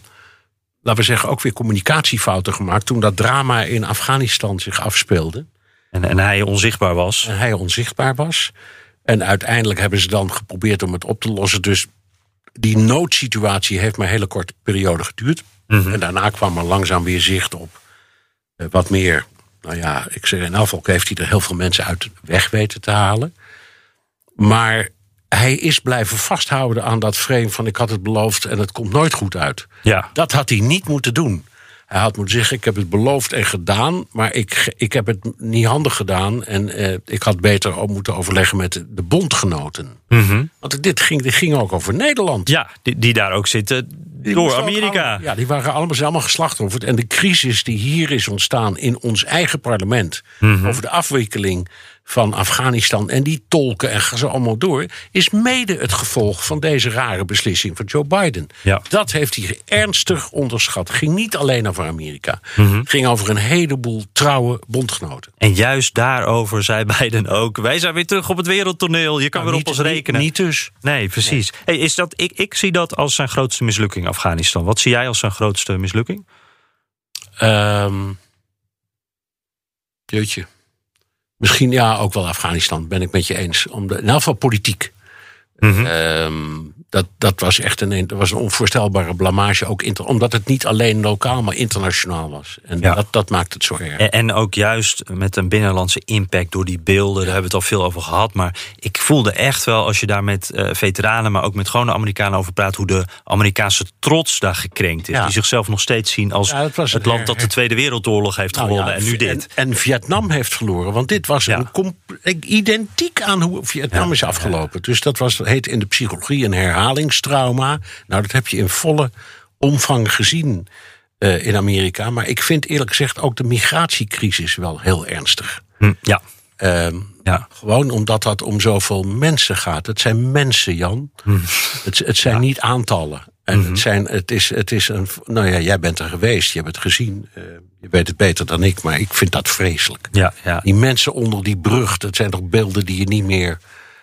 laten we zeggen, ook weer communicatiefouten gemaakt. toen dat drama in Afghanistan zich afspeelde.
En, en hij onzichtbaar was.
En hij onzichtbaar was. En uiteindelijk hebben ze dan geprobeerd om het op te lossen. Dus die noodsituatie heeft maar een hele korte periode geduurd. En daarna kwam er langzaam weer zicht op eh, wat meer. Nou ja, ik zeg in afval heeft hij er heel veel mensen uit weg weten te halen. Maar hij is blijven vasthouden aan dat frame van ik had het beloofd en het komt nooit goed uit.
Ja.
Dat had hij niet moeten doen. Hij had moeten zeggen: Ik heb het beloofd en gedaan, maar ik, ik heb het niet handig gedaan. En eh, ik had beter ook moeten overleggen met de bondgenoten. Want dit ging, dit ging ook over Nederland.
Ja, die, die daar ook zitten
Die
door Amerika.
allemaal- ja, die waren allemaal, zijn allemaal geslachtofferd. En de crisis die hier is ontstaan in ons eigen parlement...
Mhm.
over de afwikkeling van Afghanistan en die tolken en gaan ze allemaal door... is mede het gevolg van deze rare beslissing van Joe Biden.
Ja.
Dat heeft hij ernstig onderschat. Ging niet alleen over Amerika.
Mhm.
Ging over een heleboel trouwe bondgenoten.
En juist daarover zei Biden ook: wij zijn weer terug op het wereldtoneel. Je kan weer op
Nou,
ons
niet-
rekenen.
Niet dus.
Nee, precies. Hey, is dat, ik, ik zie dat als zijn grootste mislukking, Afghanistan. Wat zie jij als zijn grootste mislukking?
Ehm jeetje. Misschien ja, ook wel Afghanistan, ben ik met je eens. Om de, in ieder geval politiek.
Mhm.
Ehm, dat, dat was echt een, dat was een onvoorstelbare blamage. Ook inter, omdat het niet alleen lokaal, maar internationaal was. En
Ja.
dat, dat maakt het zo erg.
En, en ook juist met een binnenlandse impact door die beelden. Daar hebben we het al veel over gehad. Maar ik voelde echt wel, als je daar met eh, veteranen, maar ook met gewone Amerikanen over praat, hoe de Amerikaanse trots daar gekrenkt is.
Ja.
Die zichzelf nog steeds zien als
Ja,
het land dat de Tweede Wereldoorlog heeft
Nou
gewonnen. en nu dit.
En, en Vietnam heeft verloren. Want dit was een identiek aan hoe Vietnam is afgelopen. Dus dat was, heet in de psychologie een herhalingstrauma. Nou, dat heb je in volle omvang gezien. eh, in Amerika. Maar ik vind eerlijk gezegd ook de migratiecrisis wel heel ernstig.
Hm, ja.
Ehm,
Ja.
Gewoon omdat dat om zoveel mensen gaat. Het zijn mensen, Jan. Het, het zijn niet aantallen. En het, zijn, het, is, het is een. Nou ja, jij bent er geweest, je hebt het gezien. eh, je weet het beter dan ik, maar ik vind dat vreselijk.
Ja, ja,
Die mensen onder die brug, dat zijn toch beelden die je niet meer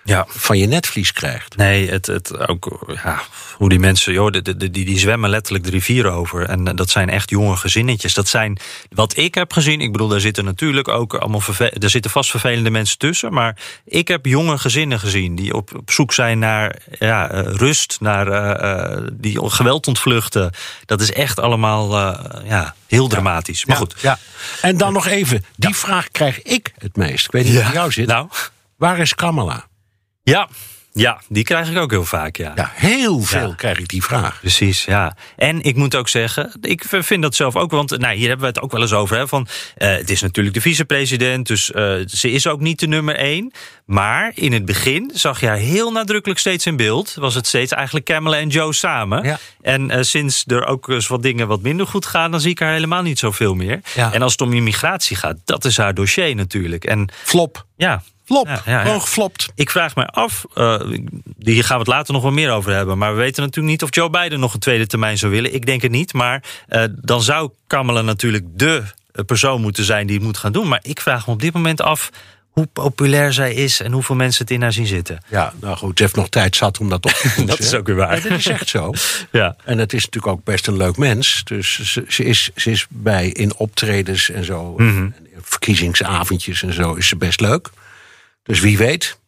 ja.
van je netvlies krijgt.
Nee, het, het ook, ja, hoe die mensen, joh, de, de, die, die zwemmen letterlijk de rivier over. En eh, dat zijn echt jonge gezinnetjes. Dat zijn wat ik heb gezien. Ik bedoel, daar zitten natuurlijk ook allemaal er zitten vast vervelende mensen tussen. Maar ik heb jonge gezinnen gezien die op, op zoek zijn naar ja, eh, rust, naar eh, die geweld ontvluchten. Dat is echt allemaal ja, heel dramatisch. Maar goed.
Ja. En dan nog even, die vraag krijg ik het meest. Ik weet niet hoe jou zit.
Nou,
Waar is Kamala?
Ja, ja, die krijg ik ook heel vaak. Ja.
Ja, heel veel
Ja.
krijg ik die vraag.
Precies, ja. En ik moet ook zeggen, ik vind dat zelf ook, want nou, hier hebben we het ook wel eens over. Hè, van, eh, het is natuurlijk de vicepresident, dus eh, ze is ook niet de nummer één. Maar in het begin zag je haar heel nadrukkelijk steeds in beeld. Was het steeds eigenlijk Kamala en Joe samen.
Ja.
En eh, sinds er ook eens wat dingen wat minder goed gaan, dan zie ik haar helemaal niet zoveel meer.
Ja.
En als het om immigratie gaat, dat is haar dossier natuurlijk. En
Flop.
Ja,
Flop.
Ja, ja, ja.
Gewoon geflopt.
ik vraag me af, eh, hier gaan we het later nog wel meer over hebben. Maar we weten natuurlijk niet of Joe Biden nog een tweede termijn zou willen. Ik denk het niet. Maar eh, dan zou Kamala natuurlijk de persoon moeten zijn die het moet gaan doen. Maar ik vraag me op dit moment af hoe populair zij is en hoeveel mensen het in haar zien zitten.
Ja, nou goed, ze heeft nog tijd zat om dat op te poetsen.
Dat is ook weer waar.
Ja, dat is echt zo.
Ja.
En het is natuurlijk ook best een leuk mens. Dus ze, ze, is, ze is bij in optredens en zo,
Mhm.
en verkiezingsavondjes en zo, is ze best leuk. Dus wie weet.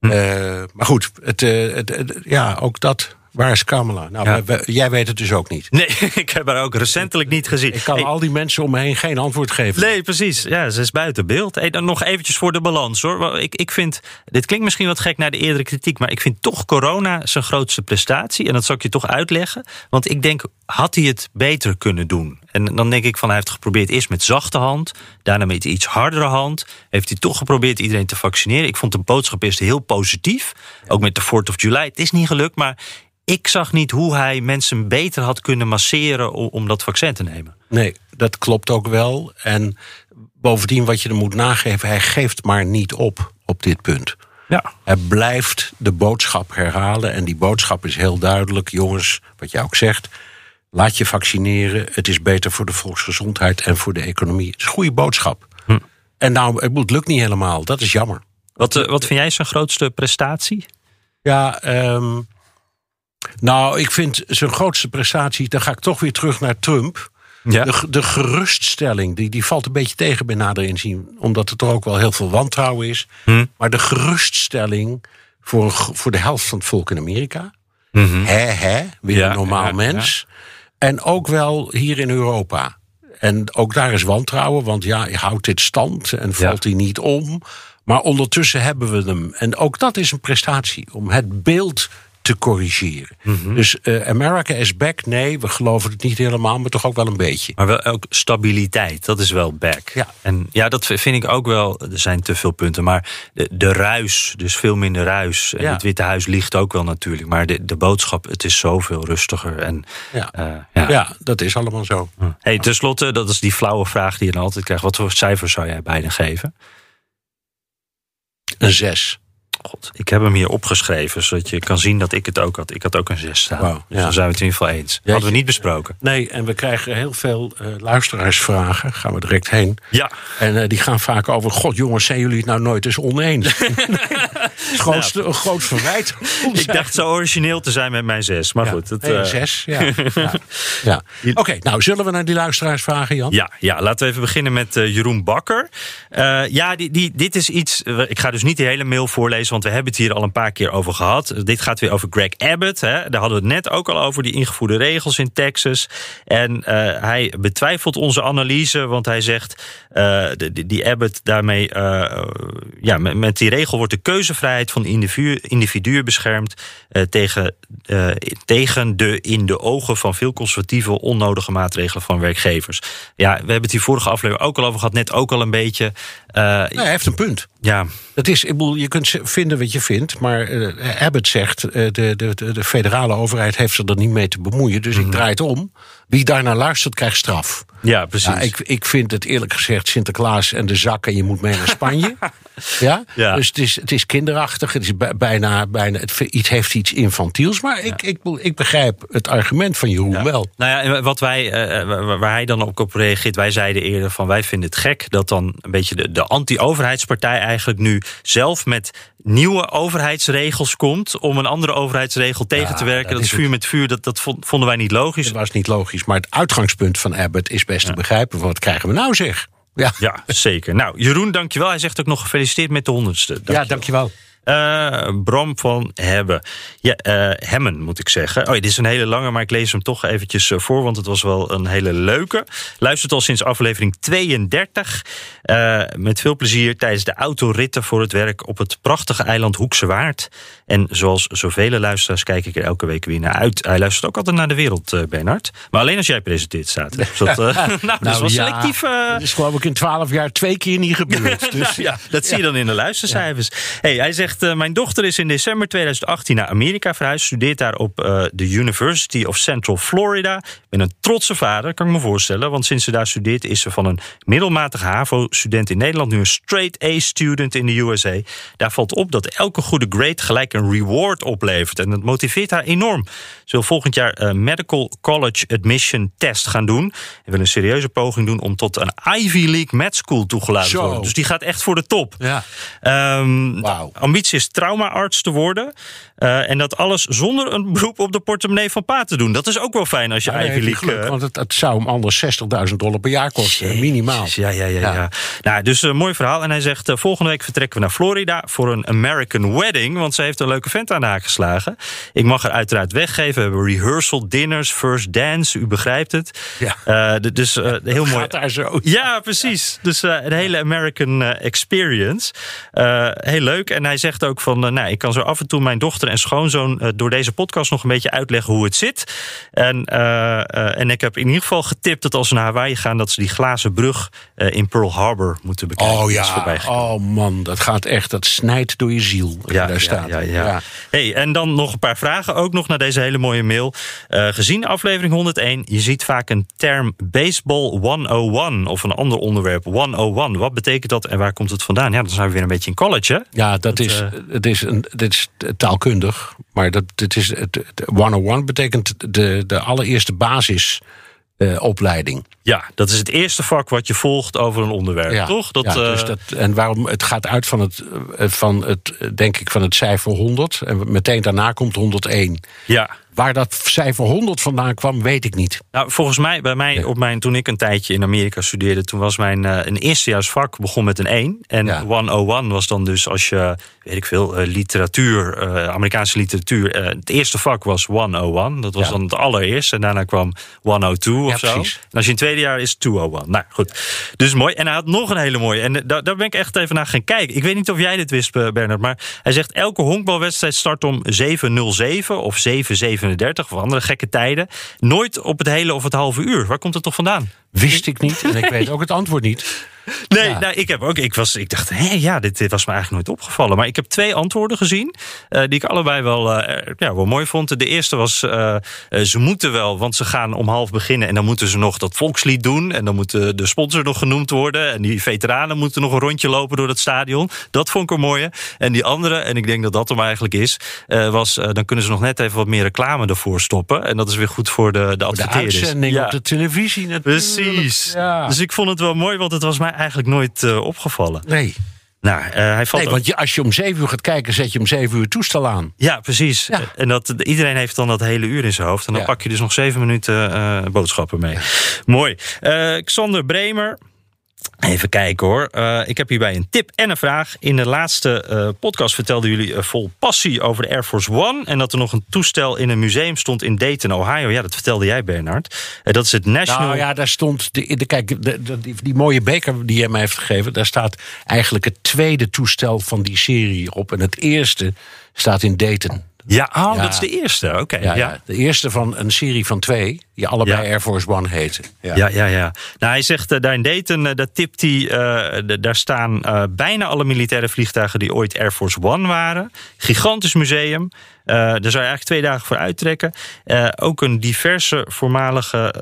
Hm.
Eh, maar goed, het, eh, het, het- ja, ook dat. Waar is Kamala? Nou,
Ja.
we- we- jij weet het dus ook niet.
Nee, ik heb haar ook recentelijk niet gezien.
Ik kan
Hey,
al die mensen om me heen geen antwoord geven.
Nee, precies. Ja, ze is buiten beeld. Hey, dan nog eventjes voor de balans hoor. Ik, ik vind, dit klinkt misschien wat gek naar de eerdere kritiek, maar ik vind toch corona zijn grootste prestatie. En dat zal ik je toch uitleggen. Want ik denk, had hij het beter kunnen doen? En dan denk ik van, hij heeft geprobeerd eerst met zachte hand, daarna met iets hardere hand. Heeft hij toch geprobeerd iedereen te vaccineren. Ik vond de boodschap eerst heel positief. Ook met de 4th of July. Het is niet gelukt, maar ik zag niet hoe hij mensen beter had kunnen masseren om, om dat vaccin te nemen.
Nee, dat klopt ook wel. En bovendien, wat je er moet nageven, hij geeft maar niet op op dit punt.
Ja.
Hij blijft de boodschap herhalen. En die boodschap is heel duidelijk. Jongens, wat jij ook zegt. Laat je vaccineren. Het is beter voor de volksgezondheid en voor de economie. Het is een goede boodschap.
Hm.
En nou, het lukt niet helemaal. Dat is jammer.
Wat, eh, wat vind jij zijn grootste prestatie?
Ja, ehm, nou, ik vind zijn grootste prestatie. Dan ga ik toch weer terug naar Trump.
Ja.
De, de geruststelling, die, die valt een beetje tegen bij nader inzien. Omdat er toch ook wel heel veel wantrouwen is.
Hm.
Maar de geruststelling voor, voor de helft van het volk in Amerika. Hè, hè, weer
Ja,
een normaal
ja,
mens. En ook wel hier in Europa. En ook daar is wantrouwen, want ja, houdt dit stand en valt hij niet om. Maar ondertussen hebben we hem. En ook dat is een prestatie, om het beeld te corrigeren.
Mhm.
Dus eh, America is back. Nee, we geloven het niet helemaal, maar toch ook wel een beetje.
Maar wel ook stabiliteit, dat is wel back.
Ja.
En ja, dat vind ik ook wel. Er zijn te veel punten, maar de, de ruis, dus veel minder ruis. En
Ja.
het Witte Huis ligt ook wel natuurlijk. Maar de, de boodschap, het is zoveel rustiger. En,
Ja.
eh,
Ja,
ja.
dat is allemaal zo.
Hey, ten slotte, dat is die flauwe vraag die je dan altijd krijgt. Wat voor cijfers zou jij beiden geven?
Een zes.
God, ik heb hem hier opgeschreven, zodat je kan zien dat ik het ook had. Ik had ook een zes staan. Dus
ja.
dan zijn we het in ieder geval eens. Hadden we niet besproken.
Nee, en we krijgen heel veel eh, luisteraarsvragen. Gaan we direct heen.
Ja,
En eh, die gaan vaak over. God, jongens, zijn jullie het nou nooit eens oneens? grootste, een groot verwijt.
ik dacht zo origineel te zijn met mijn zes. Maar
Ja,
goed. Het,
nee,
eh,
zes. Ja. ja. ja. Oké, nou zullen we naar die luisteraars vragen, Jan?
Ja, ja, laten we even beginnen met Jeroen Bakker. Ja, die, die, dit is iets. Ik ga dus niet die hele mail voorlezen, want we hebben het hier al een paar keer over gehad. Dit gaat weer over Greg Abbott. Hè. Daar hadden we het net ook al over, die ingevoerde regels in Texas. En eh, hij betwijfelt onze analyse, want hij zegt: de- die, Abbott daarmee. eh, ja, met, die regel wordt de keuzevrijheid van individu, individu beschermd tegen, tegen de in de ogen van veel conservatieve onnodige maatregelen van werkgevers. Ja, we hebben het hier vorige aflevering ook al over gehad, net ook al een beetje.
Nee, hij heeft een punt.
Ja,
Dat is, ik bedoel, je kunt vinden wat je vindt, maar eh, Abbott zegt, eh, de, de, de, de federale overheid heeft zich er niet mee te bemoeien. Dus ik draai het om. Wie daarnaar luistert, krijgt straf.
ja precies.
Ja, ik, ik vind het eerlijk gezegd Sinterklaas en de zak en je moet mee naar Spanje. ja?
Ja.
Dus het is, het is kinderachtig, het is bij- bijna, bijna het, heeft iets infantiels. Maar ik, ik, ik begrijp het argument van Jeroen wel.
Nou ja, wat wij, eh, waar waar hij dan ook op reageert, wij zeiden eerder van wij vinden het gek dat dan een beetje de, de anti-overheidspartij eigenlijk nu zelf met nieuwe overheidsregels komt om een andere overheidsregel tegen te werken.
dat
Dat, is vuur met vuur, dat, dat vond- vonden wij niet logisch.
Dat was niet logisch. Maar het uitgangspunt van Abbott is best te begrijpen. Wat krijgen we nou zeg? Ja,
Ja, zeker. Nou, Jeroen, dankjewel. Hij zegt ook nog gefeliciteerd met de honderdste.
ja dankjewel.
Eh, Bram van Hebben. Ja, eh, Hemmen moet ik zeggen. Oh, dit is een hele lange, maar ik lees hem toch eventjes eh, voor, want het was wel een hele leuke. Luistert al sinds aflevering 32. eh, met veel plezier tijdens de autoritten voor het werk op het prachtige eiland Hoekse Waard. En zoals zoveel luisteraars kijk ik er elke week weer naar uit. Hij luistert ook altijd naar de wereld, eh Bernard. Maar alleen als jij presenteert staat. Dus dat, eh, nou, dat is wel
ja,
selectief. eh,
Dat is geloof ik in twaalf jaar twee keer niet gebeurd. Dus
ja, dat zie je dan in de luistercijfers. Hey, hij zegt, eh, mijn dochter is in december 2018 naar Amerika verhuisd. Studeert daar op eh, de University of Central Florida. Ik ben een trotse vader, kan ik me voorstellen. Want sinds ze daar studeert is ze van een middelmatige HAVO-student in Nederland... nu een straight A-student in de USA. Daar valt op dat elke goede grade gelijk een reward oplevert. En dat motiveert haar enorm. Ze wil volgend jaar een Medical College Admission Test gaan doen. En wil een serieuze poging doen om tot een Ivy League med school toegelaten te worden. Dus die gaat echt voor de top.
Ja.
Ehm. Ambitie is traumaarts te worden. Eh, en dat alles zonder een beroep op de portemonnee van pa te doen. Dat is ook wel fijn als je
Ja,
Ivy League...
geluk,
eh,
want het, het zou hem anders 60.000 dollar per jaar kosten. Minimaal.
Ja, ja, ja. ja.
Ja.
Nou, dus een mooi verhaal. En hij zegt, eh, volgende week vertrekken we naar Florida voor een American wedding. Want ze heeft een leuke vent aan de haak geslagen. Ik mag haar uiteraard weggeven. We hebben rehearsal dinners, first dance. U begrijpt het.
Ja.
Eh, dus eh, heel mooi.
Gaat daar zo.
Ja, precies. Dus eh, een hele American experience. Heel leuk. En hij zegt ook van, nou, ik kan zo af en toe mijn dochter en schoonzoon door deze podcast nog een beetje uitleggen hoe het zit. En, en ik heb in ieder geval getipt dat als ze naar Hawaii gaan, dat ze die glazen brug in Pearl Harbor moeten bekijken.
Oh ja, oh man, dat gaat echt, dat snijdt door je ziel. je daar staat.
Ja, ja. Hey, en dan nog een paar vragen ook nog naar deze hele mooie mail. Eh, gezien aflevering 101, je ziet vaak een term baseball 101 of een ander onderwerp 101. Wat betekent dat en waar komt het vandaan? Ja, dan zijn we weer een beetje in college, hè?
Ja, dat, is,
eh,
het is, een, dit is taalkundig. Maar dat, dit is, het, het 101 betekent de, de allereerste basisopleiding.
Ja, dat is het eerste vak wat je volgt over een onderwerp, toch? Dat,
ja, dus
eh,
dat, en waarom, het gaat uit van het, eh, van het, eh, denk ik, van het cijfer 100. En meteen daarna komt 101.
ja.
Waar dat cijfer 100 vandaan kwam, weet ik niet.
Nou, volgens mij, bij mij, op mijn, toen ik een tijdje in Amerika studeerde, toen was mijn eh, een eerstejaarsvak begon met een 1. En
Ja.
101 was dan dus als je, weet ik veel, eh, literatuur, eh, Amerikaanse literatuur. het eerste vak was 101. Dat was
Ja.
dan het allereerste. En daarna kwam 102 of
Ja,
zo.
precies.
En als je in het tweede jaar is 201. Nou goed. Dus mooi. En hij had nog een hele mooie. En daar, daar ben ik echt even naar gaan kijken. Ik weet niet of jij dit wist, Bernard. Maar hij zegt: elke honkbalwedstrijd start om 7.07 of 7.37 of andere gekke tijden. Nooit op het hele of het halve uur. Waar komt het toch vandaan?
Wist ik niet en ik weet ook het antwoord niet.
Nee,
Ja.
nou, ik heb ook. Ik, was, ik dacht, hé, ja, dit, dit was me eigenlijk nooit opgevallen. Maar ik heb twee antwoorden gezien. eh, die ik allebei wel, eh, ja, wel mooi vond. De eerste was: eh, ze moeten wel, want ze gaan om half beginnen. En dan moeten ze nog dat volkslied doen. En dan moet de, de sponsor nog genoemd worden. En die veteranen moeten nog een rondje lopen door het stadion. Dat vond ik er mooie. En die andere, en ik denk dat dat hem eigenlijk is, was: dan kunnen ze nog net even wat meer reclame ervoor stoppen. En dat is weer goed voor de, de
De uitzending
Ja.
op de televisie natuurlijk.
Precies.
Ja.
Dus ik vond het wel mooi, want het was mij eigenlijk nooit eh, opgevallen.
Nee,
Nou, eh, hij valt
nee want je, als je om zeven uur gaat kijken, zet je om zeven uur toestel aan.
Ja, precies.
Ja.
En dat, iedereen heeft dan dat hele uur in zijn hoofd. En dan
Ja.
pak je dus nog zeven minuten eh, boodschappen mee. Mooi. Eh, Xander Bremer. Even kijken hoor. Eh, ik heb hierbij een tip en een vraag. In de laatste eh, podcast vertelden jullie eh, vol passie over de Air Force One. En dat er nog een toestel in een museum stond in Dayton, Ohio. Ja, dat vertelde jij, Bernard. Dat is het National.
Nou ja, daar stond. De, de, kijk, de, de- die, die mooie beker die hij mij heeft gegeven. Daar staat eigenlijk het tweede toestel van die serie op. En het eerste staat in Dayton.
Ja, oh,
Ja.
dat is de eerste. Oké.
Ja,
ja.
ja. de eerste van een serie van twee. Die allebei
Ja.
Air Force One heten.
Ja, ja, ja. Nou, hij zegt eh, daar in Dayton, eh, daar tipt hij, eh, daar staan bijna alle militaire vliegtuigen die ooit Air Force One waren. Gigantisch museum. Daar zou je eigenlijk twee dagen voor uittrekken. Ook een diverse voormalige,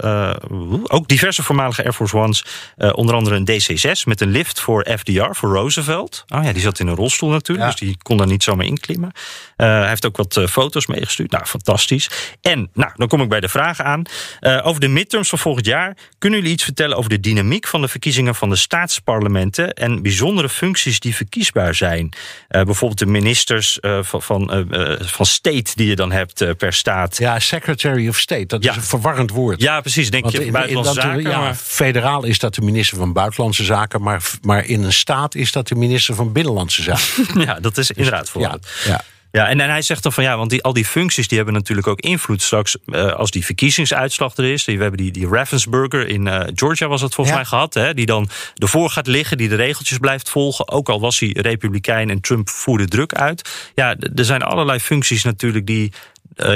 ook diverse voormalige Air Force Ones. onder andere een DC-6 met een lift voor FDR, voor Roosevelt. Oh ja, die zat in een rolstoel natuurlijk,
Ja.
dus die kon daar niet zomaar inklimmen. Hij heeft ook wat foto's meegestuurd. Nou, fantastisch. En nou, dan kom ik bij de vragen aan. Eh, over de midterms van volgend jaar. Kunnen jullie iets vertellen over de dynamiek van de verkiezingen van de staatsparlementen en bijzondere functies die verkiesbaar zijn? Eh, bijvoorbeeld de ministers eh, van, van, van state die je dan hebt per staat.
Ja, Secretary of State, dat
Ja.
is een verwarrend woord.
Ja, precies. Denk
Want
je
in- in
buitenlandse zaken.
ja,
maar-
Federaal is dat de minister van Buitenlandse Zaken, maar, maar in een staat is dat de minister van Binnenlandse Zaken.
ja, dat is inderdaad voor.
ja, ja.
Ja, en, en hij zegt dan van ja, want die, al die functies die hebben natuurlijk ook invloed straks eh, als die verkiezingsuitslag er is. We hebben die, die Ravensburger in eh, Georgia was het volgens
Ja.
mij gehad, hè, die dan ervoor gaat liggen, die de regeltjes blijft volgen. Ook al was hij republikein en Trump voerde druk uit. Ja, er zijn allerlei functies natuurlijk die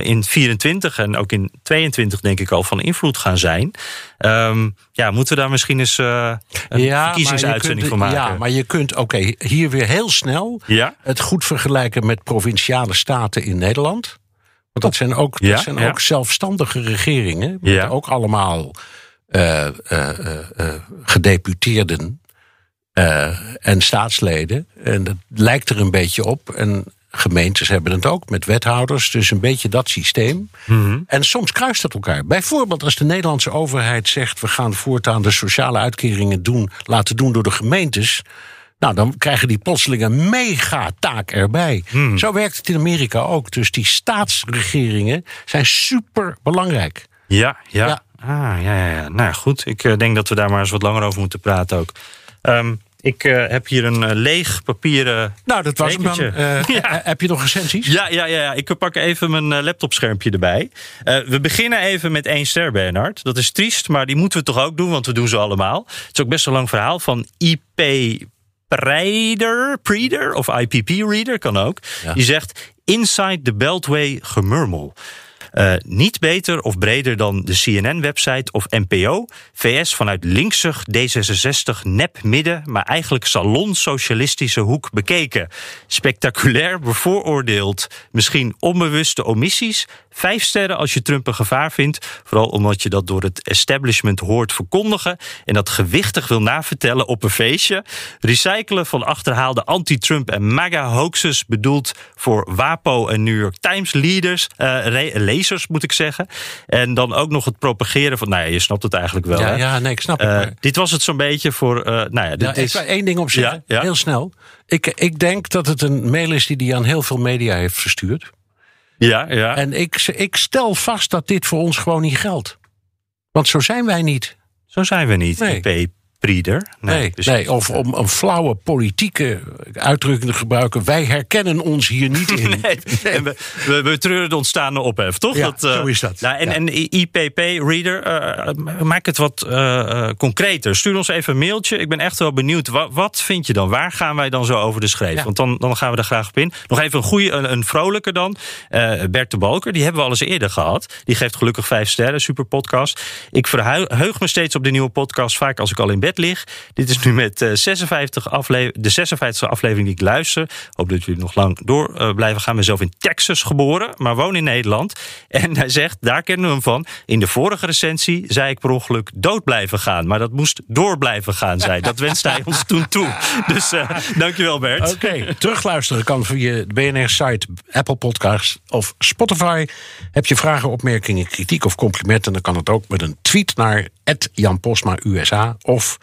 in 24 en ook in 22 denk ik al van invloed gaan zijn. Ehm, ja, moeten we daar misschien eens eh, een
maar
verkiezingsuitzending van
kunt-
maken?
Ja, maar je kunt, oké, hier weer heel snel
Ja?
het goed vergelijken met provinciale staten in Nederland. Want dat zijn ook,
Ja,
dat zijn
ja.
ook zelfstandige regeringen. Met
Ja.
ook allemaal eh, eh, eh, eh, gedeputeerden eh, en staatsleden. En dat lijkt er een beetje op. En gemeentes hebben het ook met wethouders. Dus een beetje dat systeem.
Mhm.
En soms kruist dat elkaar. Bijvoorbeeld als de Nederlandse overheid zegt... we gaan voortaan de sociale uitkeringen doen, laten doen door de gemeentes... Nou, dan krijgen die plotseling een mega taak erbij.
Hmm.
Zo werkt het in Amerika ook. Dus die staatsregeringen zijn super belangrijk.
Ja, ja.
Ja.
Ah, ja, ja, ja. Nou goed, ik eh, denk dat we daar maar eens wat langer over moeten praten ook. Ehm, ik eh, heb hier een eh, leeg papieren.
Nou, dat was hem dan. Eh,
Ja.
Heb je nog recensies?
Ja, ja, ja, ja. Ik pak even mijn laptopschermpje erbij. Eh, we beginnen even met één ster, Bernard. Dat is triest, maar die moeten we toch ook doen, want we doen ze allemaal. Het is ook best een lang verhaal van IP Preider, Preeder of IPP Reader, kan ook. Die zegt Inside the Beltway gemurmel. Eh, niet beter of breder dan de CNN-website of NPO. VS vanuit linksig D66 nep midden, maar eigenlijk salon-socialistische hoek bekeken. Spectaculair bevooroordeeld, misschien onbewuste omissies. Vijf sterren als je Trump een gevaar vindt. Vooral omdat je dat door het establishment hoort verkondigen. En dat gewichtig wil navertellen op een feestje. Recyclen van achterhaalde anti-Trump en MAGA-hoaxes. Bedoeld voor WAPO en New York Times leaders, eh, lezers moet ik zeggen. En dan ook nog het propageren van. Nou ja, je snapt het eigenlijk wel.
Ja,
hè?
ja, nee, ik snap het.
Eh, dit was het zo'n beetje voor. eh, nou ja, dit
ik
is.
wil één ding op zeggen,
Ja, ja.
heel snel. Ik, ik denk dat het een mail is die hij aan heel veel media heeft verstuurd.
Ja, ja.
En ik, ik stel vast dat dit voor ons gewoon niet geldt. Want zo zijn wij niet.
Zo zijn we niet.
Nee.
IP Prieder.
Nee,
dus-
nee, of om een flauwe politieke uitdrukking te gebruiken. Wij herkennen ons hier niet in.
Nee, en we, we, we treuren de ontstaande ophef, toch?
Ja,
eh,
zo is dat.
Nou, en,
Ja.
en IPP-reader, eh, maak het wat eh, eh, concreter. Stuur ons even een mailtje. Ik ben echt wel benieuwd. Wat, wat vind je dan? Waar gaan wij dan zo over de schreef?
Ja.
Want dan, dan gaan we er graag op in. Nog even een goede, een, een vrolijke dan. Eh Bert de Balker, die hebben we al eens eerder gehad. Die geeft gelukkig vijf sterren, super podcast. Ik verheug me steeds op de nieuwe podcast, vaak als ik al in bed lig. Dit is nu met eh, 56 afle de 56e aflevering die ik luister. Hoop dat jullie nog lang door eh, blijven gaan. Ik ben zelf in Texas geboren, maar woon in Nederland. En hij zegt, daar kennen we hem van. In de vorige recensie zei ik per ongeluk dood blijven gaan. Maar dat moest door blijven gaan, zei. Dat wenste hij ons toen toe. Dus eh, dankjewel Bert.
Oké, terugluisteren kan via de BNR-site, Apple Podcasts of Spotify. Heb je vragen, opmerkingen, kritiek of complimenten... dan kan het ook met een tweet naar Jan Posma USA of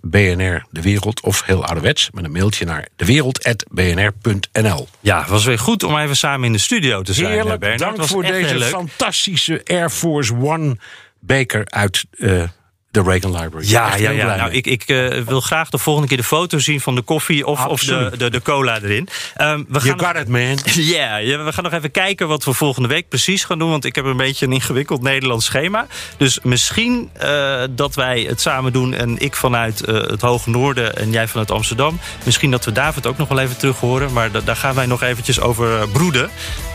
BNR De Wereld... of heel ouderwets met een mailtje naar dewereld.bnr.nl.
Ja, het was weer goed om even samen in de studio te zijn. eh,
Heerlijk,
Bernard.
dank
Was
voor deze
leuk.
fantastische Air Force One beker uit... eh, de Reagan Library.
Ja, ja, ja. Nou, ik, ik eh, wil graag de volgende keer de foto zien van de koffie of, of de, de, de cola erin. Ehm, we
You
gaan
got it, man.
Ja, we gaan nog even kijken wat we volgende week precies gaan doen. Want ik heb een beetje een ingewikkeld Nederlands schema. Dus misschien eh, dat wij het samen doen. En ik vanuit eh, het Hoge Noorden en jij vanuit Amsterdam. Misschien dat we David ook nog wel even terug horen. Maar da- daar gaan wij nog eventjes over broeden.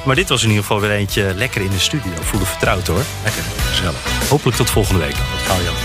Maar dit was in ieder geval weer eentje lekker in de studio. Voelde vertrouwd hoor.
Lekker, gezellig.
Hopelijk tot volgende week.
Wat gauw, Jan.